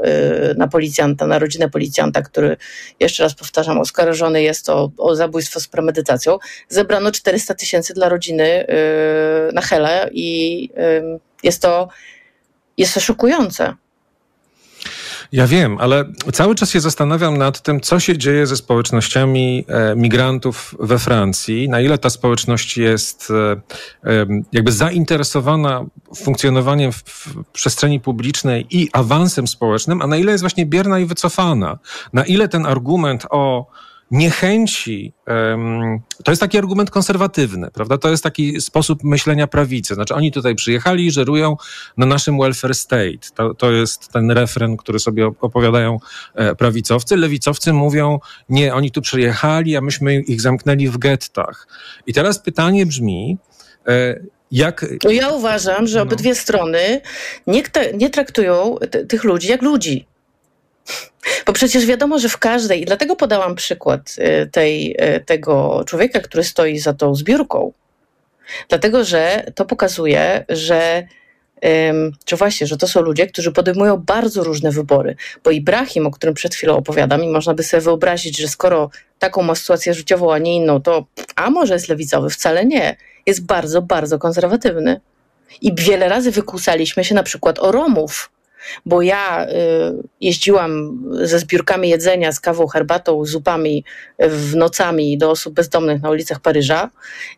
Speaker 7: y, na policjanta, na rodzinę policjanta, który, jeszcze raz powtarzam, oskarżony jest o, o zabójstwo z premedytacją. Zebrano 400 tysięcy dla rodziny na Hele i jest to, jest to szokujące.
Speaker 6: Ja wiem, ale cały czas się zastanawiam nad tym, co się dzieje ze społecznościami e, migrantów we Francji, na ile ta społeczność jest e, jakby zainteresowana funkcjonowaniem w, w przestrzeni publicznej i awansem społecznym, a na ile jest właśnie bierna i wycofana. Na ile ten argument o niechęci, to jest taki argument konserwatywny, prawda? To jest taki sposób myślenia prawicy. Znaczy, oni tutaj przyjechali i żerują na naszym welfare state. To, to jest ten refren, który sobie opowiadają e, prawicowcy. Lewicowcy mówią, nie, oni tu przyjechali, a myśmy ich zamknęli w gettach. I teraz pytanie brzmi, e, jak...
Speaker 7: No ja uważam, że obydwie no. strony nie, nie traktują tych ludzi jak ludzi. Bo przecież wiadomo, że w każdej, i dlatego podałam przykład y, tej, y, tego człowieka, który stoi za tą zbiórką. Dlatego, że to pokazuje, że czy właśnie, że to są ludzie, którzy podejmują bardzo różne wybory. Bo Ibrahim, o którym przed chwilą opowiadam, i można by sobie wyobrazić, że skoro taką ma sytuację życiową, a nie inną, to a może jest lewicowy? Wcale nie. Jest bardzo, bardzo konserwatywny. I wiele razy wykłócaliśmy się na przykład o Romów, bo ja y, jeździłam ze zbiórkami jedzenia, z kawą, herbatą, zupami w nocami do osób bezdomnych na ulicach Paryża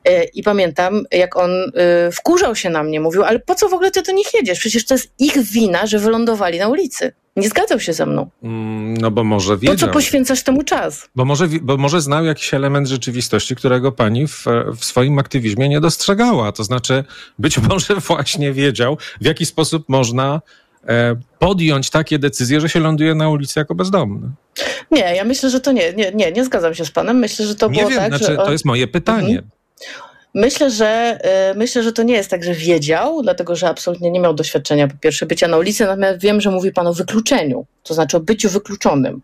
Speaker 7: y, i pamiętam, jak on y, wkurzał się na mnie, mówił, ale po co w ogóle ty do nich jedziesz? Przecież to jest ich wina, że wylądowali na ulicy. Nie zgadzał się ze mną.
Speaker 6: Mm, no bo może wiedział.
Speaker 7: Po co poświęcasz temu czas?
Speaker 6: Bo może, bo może znał jakiś element rzeczywistości, którego pani w, w swoim aktywizmie nie dostrzegała. To znaczy być może właśnie wiedział, w jaki sposób można podjąć takie decyzje, że się ląduje na ulicy jako bezdomny.
Speaker 7: Nie, ja myślę, że to nie, nie, nie, nie zgadzam się z panem. Myślę, że to
Speaker 6: nie
Speaker 7: było
Speaker 6: wiem,
Speaker 7: tak,
Speaker 6: znaczy,
Speaker 7: że...
Speaker 6: To jest moje pytanie. Mhm.
Speaker 7: Myślę, że e, myślę, że to nie jest tak, że wiedział, dlatego że absolutnie nie miał doświadczenia po pierwsze bycia na ulicy, natomiast wiem, że mówi pan o wykluczeniu, to znaczy o byciu wykluczonym.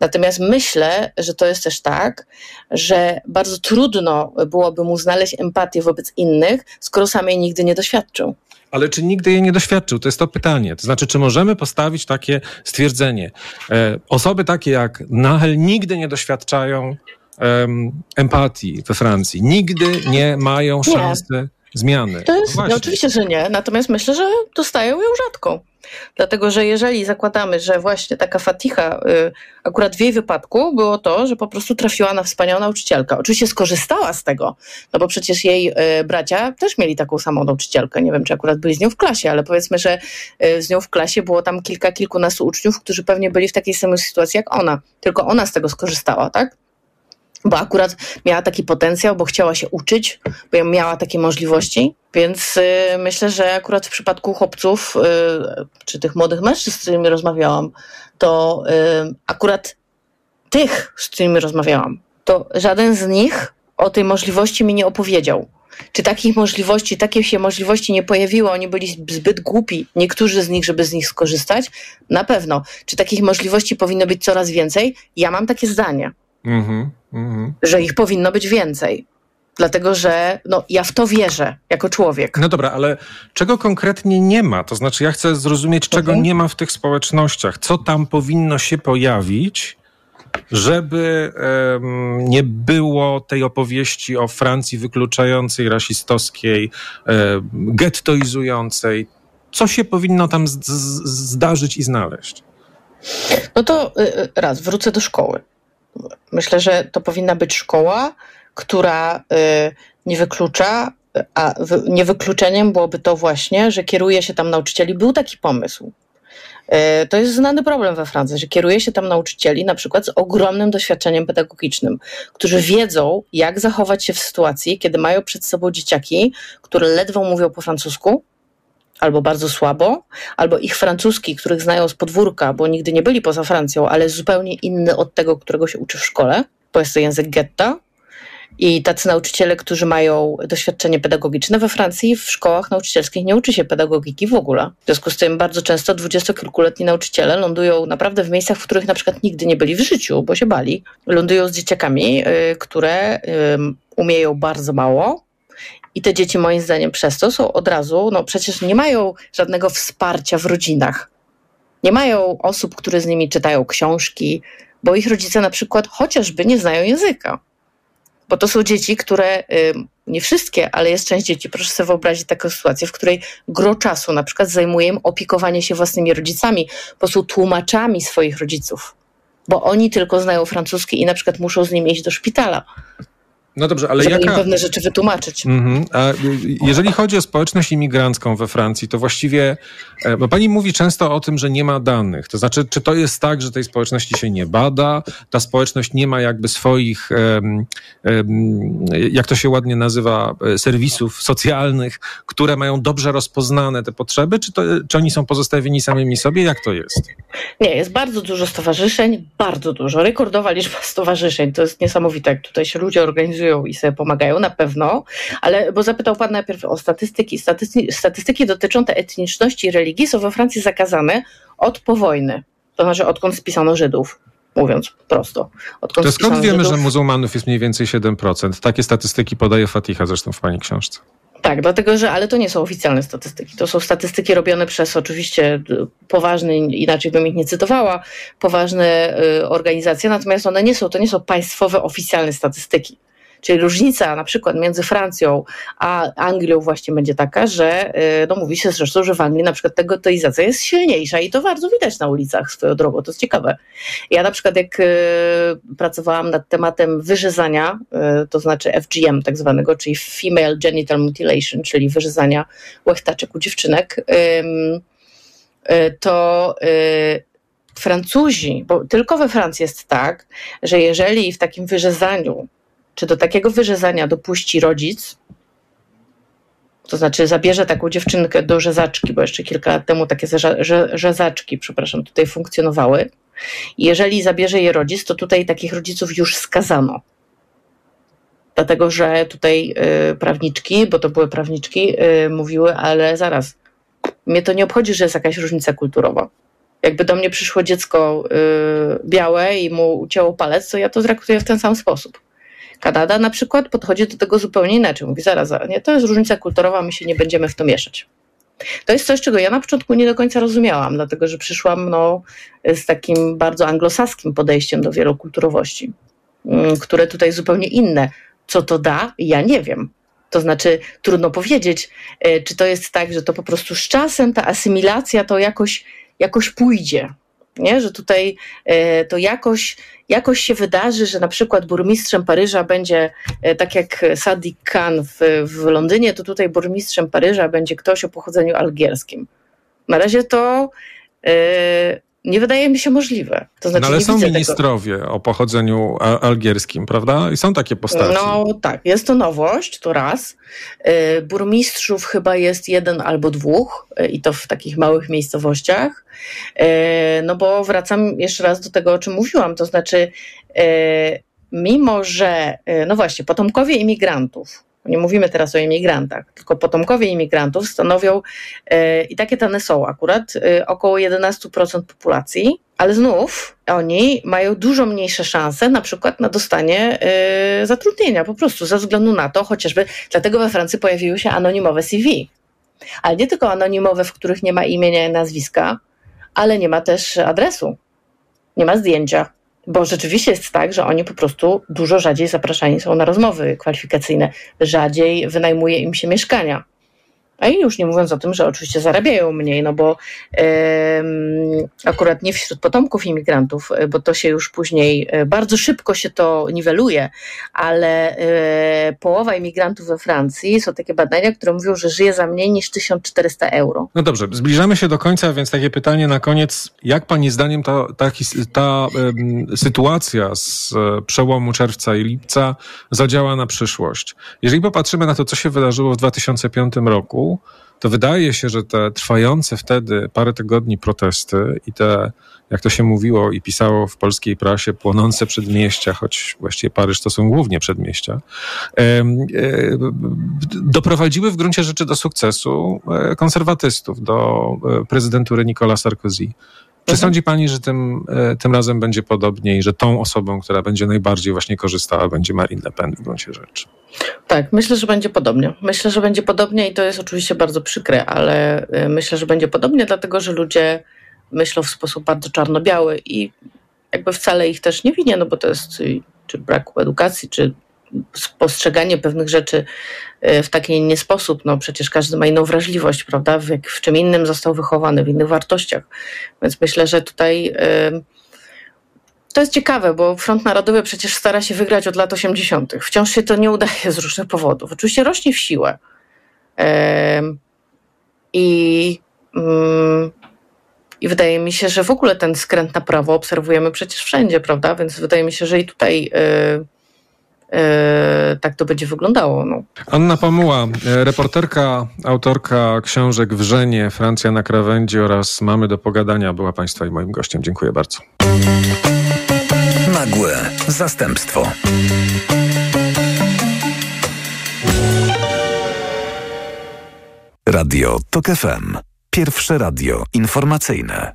Speaker 7: Natomiast myślę, że to jest też tak, że bardzo trudno byłoby mu znaleźć empatię wobec innych, skoro sam jej nigdy nie doświadczył.
Speaker 6: Ale czy nigdy jej nie doświadczył? To jest to pytanie. To znaczy, czy możemy postawić takie stwierdzenie? E, osoby takie jak Nahel nigdy nie doświadczają empatii we Francji. Nigdy nie mają szansy. Zmiany.
Speaker 7: To jest, no oczywiście, że nie. Natomiast myślę, że dostają ją rzadko. Dlatego, że jeżeli zakładamy, że właśnie taka faticha, y, akurat w jej wypadku było to, że po prostu trafiła na wspaniałą nauczycielkę. Oczywiście skorzystała z tego, no bo przecież jej y, bracia też mieli taką samą nauczycielkę. Nie wiem, czy akurat byli z nią w klasie, ale powiedzmy, że y, z nią w klasie było tam kilka, kilkunastu uczniów, którzy pewnie byli w takiej samej sytuacji jak ona. Tylko ona z tego skorzystała, tak? Bo akurat miała taki potencjał, bo chciała się uczyć, bo miała takie możliwości. Więc y, myślę, że akurat w przypadku chłopców, y, czy tych młodych mężczyzn, z którymi rozmawiałam, to y, akurat tych, z którymi rozmawiałam, to żaden z nich o tej możliwości mi nie opowiedział. Czy takich możliwości, takie się możliwości nie pojawiły, oni byli zbyt głupi, niektórzy z nich, żeby z nich skorzystać? Na pewno. Czy takich możliwości powinno być coraz więcej? Ja mam takie zdanie. Mm-hmm, mm-hmm. Że ich powinno być więcej. Dlatego, że no, ja w to wierzę jako człowiek.
Speaker 6: No dobra, ale czego konkretnie nie ma? To znaczy, ja chcę zrozumieć, czego okay. nie ma w tych społecznościach. Co tam powinno się pojawić, żeby um, nie było tej opowieści o Francji wykluczającej, rasistowskiej, um, gettoizującej. Co się powinno tam z- z- zdarzyć i znaleźć?
Speaker 7: No to y, y, raz, wrócę do szkoły. Myślę, że to powinna być szkoła, która y, nie wyklucza, a niewykluczeniem byłoby to właśnie, że kieruje się tam nauczycieli. Był taki pomysł. Y, to jest znany problem we Francji, że kieruje się tam nauczycieli na przykład z ogromnym doświadczeniem pedagogicznym, którzy wiedzą, jak zachować się w sytuacji, kiedy mają przed sobą dzieciaki, które ledwo mówią po francusku, albo bardzo słabo, albo ich francuski, których znają z podwórka, bo nigdy nie byli poza Francją, ale zupełnie inny od tego, którego się uczy w szkole, bo jest to język getta. I tacy nauczyciele, którzy mają doświadczenie pedagogiczne we Francji, w szkołach nauczycielskich nie uczy się pedagogiki w ogóle. W związku z tym bardzo często dwudziestokilkuletni nauczyciele lądują naprawdę w miejscach, w których na przykład nigdy nie byli w życiu, bo się bali. Lądują z dzieciakami, y, które umieją bardzo mało, i te dzieci moim zdaniem przez to są od razu, no przecież nie mają żadnego wsparcia w rodzinach. Nie mają osób, które z nimi czytają książki, bo ich rodzice na przykład chociażby nie znają języka. Bo to są dzieci, które, nie wszystkie, ale jest część dzieci, proszę sobie wyobrazić taką sytuację, w której gro czasu na przykład zajmuje im opiekowanie się własnymi rodzicami, bo są tłumaczami swoich rodziców, bo oni tylko znają francuski i na przykład muszą z nimi iść do szpitala.
Speaker 6: No dobrze, ale
Speaker 7: żeby
Speaker 6: jaka...
Speaker 7: im pewne rzeczy wytłumaczyć.
Speaker 6: Mhm. A jeżeli chodzi o społeczność imigrancką we Francji, to właściwie, e, bo pani mówi często o tym, że nie ma danych. To znaczy, czy to jest tak, że tej społeczności się nie bada, ta społeczność nie ma jakby swoich, jak to się ładnie nazywa, e, serwisów socjalnych, które mają dobrze rozpoznane te potrzeby, czy, to, czy oni są pozostawieni samymi sobie? Jak to jest?
Speaker 7: Nie, jest bardzo dużo stowarzyszeń, bardzo dużo. Rekordowa liczba stowarzyszeń. To jest niesamowite, jak tutaj się ludzie organizują organizują i sobie pomagają, na pewno, ale bo zapytał Pan najpierw o statystyki. Statystyki, statystyki dotyczące etniczności i religii są we Francji zakazane od po wojny, to znaczy odkąd spisano Żydów mówiąc prosto.
Speaker 6: Odkąd to skąd wiemy, Żydów... że muzułmanów jest mniej więcej 7%? Takie statystyki podaje Fatiha zresztą w Pani książce.
Speaker 7: Tak, dlatego że, ale to nie są oficjalne statystyki. To są statystyki robione przez oczywiście poważne, inaczej bym ich nie cytowała, poważne y, organizacje, natomiast one nie są, to nie są państwowe, oficjalne statystyki. Czyli różnica na przykład między Francją a Anglią właśnie będzie taka, że y, no mówi się zresztą, że w Anglii na przykład ta gotoizacja jest silniejsza i to bardzo widać na ulicach swoją drogą, to jest ciekawe. Ja na przykład jak y, pracowałam nad tematem wyrzezania, y, to znaczy FGM tak zwanego, czyli Female Genital Mutilation, czyli wyrzezania łechtaczek u dziewczynek, to Francuzi, bo tylko we Francji jest tak, że jeżeli w takim wyrzezaniu czy do takiego wyrzezania dopuści rodzic, to znaczy zabierze taką dziewczynkę do rzezaczki, bo jeszcze kilka lat temu takie rzezaczki, przepraszam, tutaj funkcjonowały. Jeżeli zabierze je rodzic, to tutaj takich rodziców już skazano. Dlatego, że tutaj y, prawniczki, bo to były prawniczki, y, mówiły, ale zaraz, mnie to nie obchodzi, że jest jakaś różnica kulturowa. Jakby do mnie przyszło dziecko y, białe i mu ucięło palec, to ja to traktuję w ten sam sposób. Kanada na przykład podchodzi do tego zupełnie inaczej. Mówi, zaraz, zaraz, nie, to jest różnica kulturowa, my się nie będziemy w to mieszać. To jest coś, czego ja na początku nie do końca rozumiałam, dlatego że przyszłam no, z takim bardzo anglosaskim podejściem do wielokulturowości, mm, które tutaj zupełnie inne. Co to da? Ja nie wiem. To znaczy, trudno powiedzieć, e, czy to jest tak, że to po prostu z czasem ta asymilacja to jakoś, jakoś pójdzie nie? że tutaj e, to jakoś, jakoś się wydarzy, że na przykład burmistrzem Paryża będzie, e, tak jak Sadiq Khan w, w Londynie, to tutaj burmistrzem Paryża będzie ktoś o pochodzeniu algierskim. Na razie to e, nie wydaje mi się możliwe.
Speaker 6: To znaczy, no ale są ministrowie tego. o pochodzeniu algierskim, prawda? I są takie postaci.
Speaker 7: No tak, jest to nowość, to raz. Y, burmistrzów chyba jest jeden albo dwóch y, i to w takich małych miejscowościach. Y, no bo wracam jeszcze raz do tego, o czym mówiłam, to znaczy mimo, że no właśnie, potomkowie imigrantów, nie mówimy teraz o imigrantach, tylko potomkowie imigrantów stanowią, e, i takie dane są akurat, e, około 11% populacji, ale znów oni mają dużo mniejsze szanse na przykład na dostanie e, zatrudnienia, po prostu ze względu na to, chociażby dlatego we Francji pojawiły się anonimowe CV. Ale nie tylko anonimowe, w których nie ma imienia i nazwiska, ale nie ma też adresu, nie ma zdjęcia, bo rzeczywiście jest tak, że oni po prostu dużo rzadziej zapraszani są na rozmowy kwalifikacyjne, rzadziej wynajmuje im się mieszkania. A już nie mówiąc o tym, że oczywiście zarabiają mniej, no bo akurat nie wśród potomków imigrantów, e, bo to się już później e, bardzo szybko się to niweluje, ale e, połowa imigrantów we Francji są takie badania, które mówią, że żyje za mniej niż 1400 euro.
Speaker 6: No dobrze, zbliżamy się do końca, więc takie pytanie na koniec. Jak Pani zdaniem ta, ta, ta sytuacja z przełomu czerwca i lipca zadziała na przyszłość? Jeżeli popatrzymy na to, co się wydarzyło w 2005 roku, to wydaje się, że te trwające wtedy parę tygodni protesty i te, jak to się mówiło i pisało w polskiej prasie, płonące przedmieścia, choć właściwie Paryż to są głównie przedmieścia, doprowadziły w gruncie rzeczy do sukcesu e, konserwatystów, do e, prezydentury Nicolas Sarkozy. Czy mhm. sądzi pani, że tym, e, tym razem będzie podobnie i że tą osobą, która będzie najbardziej właśnie korzystała, będzie Marine Le Pen w gruncie rzeczy?
Speaker 7: Tak, myślę, że będzie podobnie. Myślę, że będzie podobnie i to jest oczywiście bardzo przykre, ale e, myślę, że będzie podobnie, dlatego że ludzie myślą w sposób bardzo czarno-biały i jakby wcale ich też nie winię, no bo to jest czy braku edukacji, czy postrzeganie pewnych rzeczy e, w taki nie sposób. No przecież każdy ma inną wrażliwość, prawda? W, w czym innym został wychowany, w innych wartościach. Więc myślę, że tutaj e, to jest ciekawe, bo Front Narodowy przecież stara się wygrać od lat 80. Wciąż się to nie udaje z różnych powodów. Oczywiście rośnie w siłę. I, mm, I wydaje mi się, że w ogóle ten skręt na prawo obserwujemy przecież wszędzie, prawda? Więc wydaje mi się, że i tutaj E, tak to będzie wyglądało. No.
Speaker 6: Anna Pamuła, e, reporterka, autorka książek Wrzenie, Francja na krawędzi oraz Mamy do pogadania była Państwa i moim gościem. Dziękuję bardzo.
Speaker 3: Nagłe zastępstwo. Radio TOK FM. Pierwsze radio informacyjne.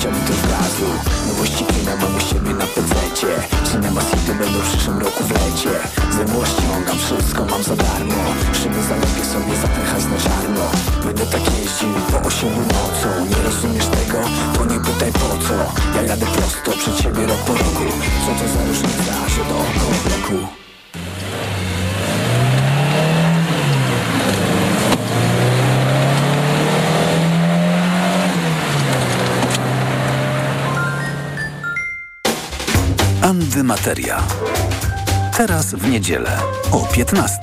Speaker 3: chciałbym to gazu Nowości kina mam u siebie na pececie. Cinema City będą w przyszłym roku w lecie. Ze mną ściągam, wszystko mam za darmo. Szyby zalepię sobie za ten hajs na czarno. Będę tak jeździł po osiedlu nocą. Nie rozumiesz tego? To nie pytaj po co. Ja jadę prosto przed siebie rok po roku. Co to za różnica, że do około bloku niedzielę o 15.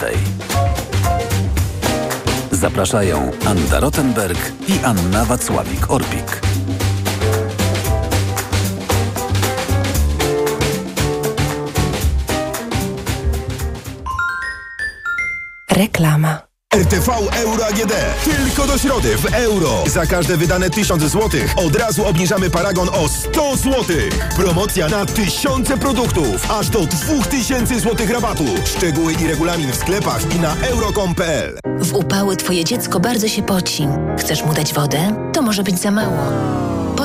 Speaker 3: Zapraszają Anda Rottenberg i Anna Wacławik-Orpik.
Speaker 8: Reklama.
Speaker 9: RTV Euro AGD. Tylko do środy w euro. Za każde wydane 1000 zł od razu obniżamy paragon o 100 zł. Promocja na tysiące produktów. Aż do 2000 zł rabatu. Szczegóły i regulamin w sklepach i na euro.com.pl.
Speaker 8: W upały twoje dziecko bardzo się poci. Chcesz mu dać wodę? To może być za mało.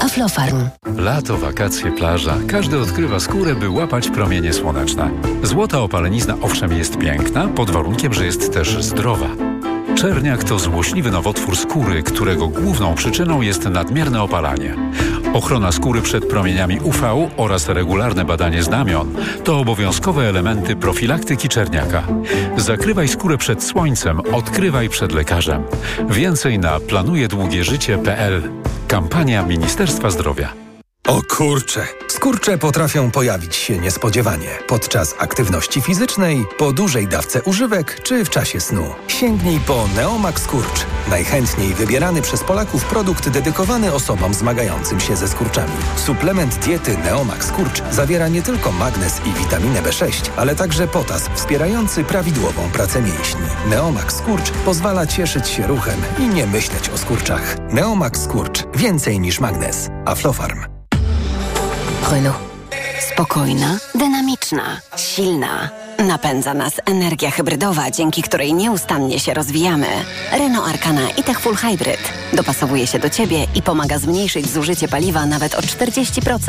Speaker 8: Aflofarm.
Speaker 10: Lato, wakacje, plaża. Każdy odkrywa skórę, by łapać promienie słoneczne. Złota opalenizna owszem jest piękna, pod warunkiem, że jest też zdrowa. Czerniak to złośliwy nowotwór skóry, którego główną przyczyną jest nadmierne opalanie. Ochrona skóry przed promieniami UV oraz regularne badanie znamion to obowiązkowe elementy profilaktyki czerniaka. Zakrywaj skórę przed słońcem, odkrywaj przed lekarzem. Więcej na planujedługieżycie.pl. Kampania Ministerstwa Zdrowia.
Speaker 11: O kurcze! Skurcze potrafią pojawić się niespodziewanie podczas aktywności fizycznej, po dużej dawce używek czy w czasie snu. Sięgnij po Neomax Skurcz. Najchętniej wybierany przez Polaków produkt dedykowany osobom zmagającym się ze skurczami. Suplement diety Neomax Skurcz zawiera nie tylko magnez i witaminę B6, ale także potas wspierający prawidłową pracę mięśni. Neomax Skurcz pozwala cieszyć się ruchem i nie myśleć o skurczach. Neomax Skurcz. Więcej niż magnez. Aflofarm.
Speaker 12: Renault. Spokojna, dynamiczna, silna. Napędza nas energia hybrydowa, dzięki której nieustannie się rozwijamy. Renault Arcana i Tech Full Hybrid dopasowuje się do Ciebie i pomaga zmniejszyć zużycie paliwa nawet o 40%.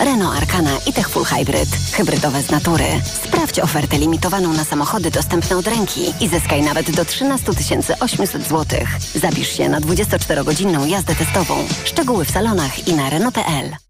Speaker 12: Renault Arcana i Tech Full Hybrid. Hybrydowe z natury. Sprawdź ofertę limitowaną na samochody dostępne od ręki i zyskaj nawet do 13 800 zł. Zapisz się na 24-godzinną jazdę testową. Szczegóły w salonach i na Renault.pl.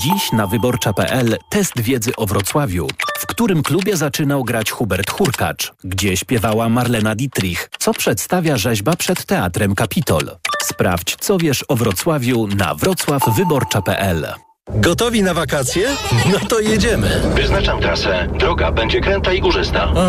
Speaker 13: Dziś na wyborcza.pl test wiedzy o Wrocławiu. W którym klubie zaczynał grać Hubert Hurkacz? Gdzie śpiewała Marlena Dietrich? Co przedstawia rzeźba przed Teatrem Kapitol? Sprawdź, co wiesz o Wrocławiu na wrocławwyborcza.pl.
Speaker 14: Gotowi na wakacje? No to jedziemy.
Speaker 15: Wyznaczam trasę. Droga będzie kręta i górzysta.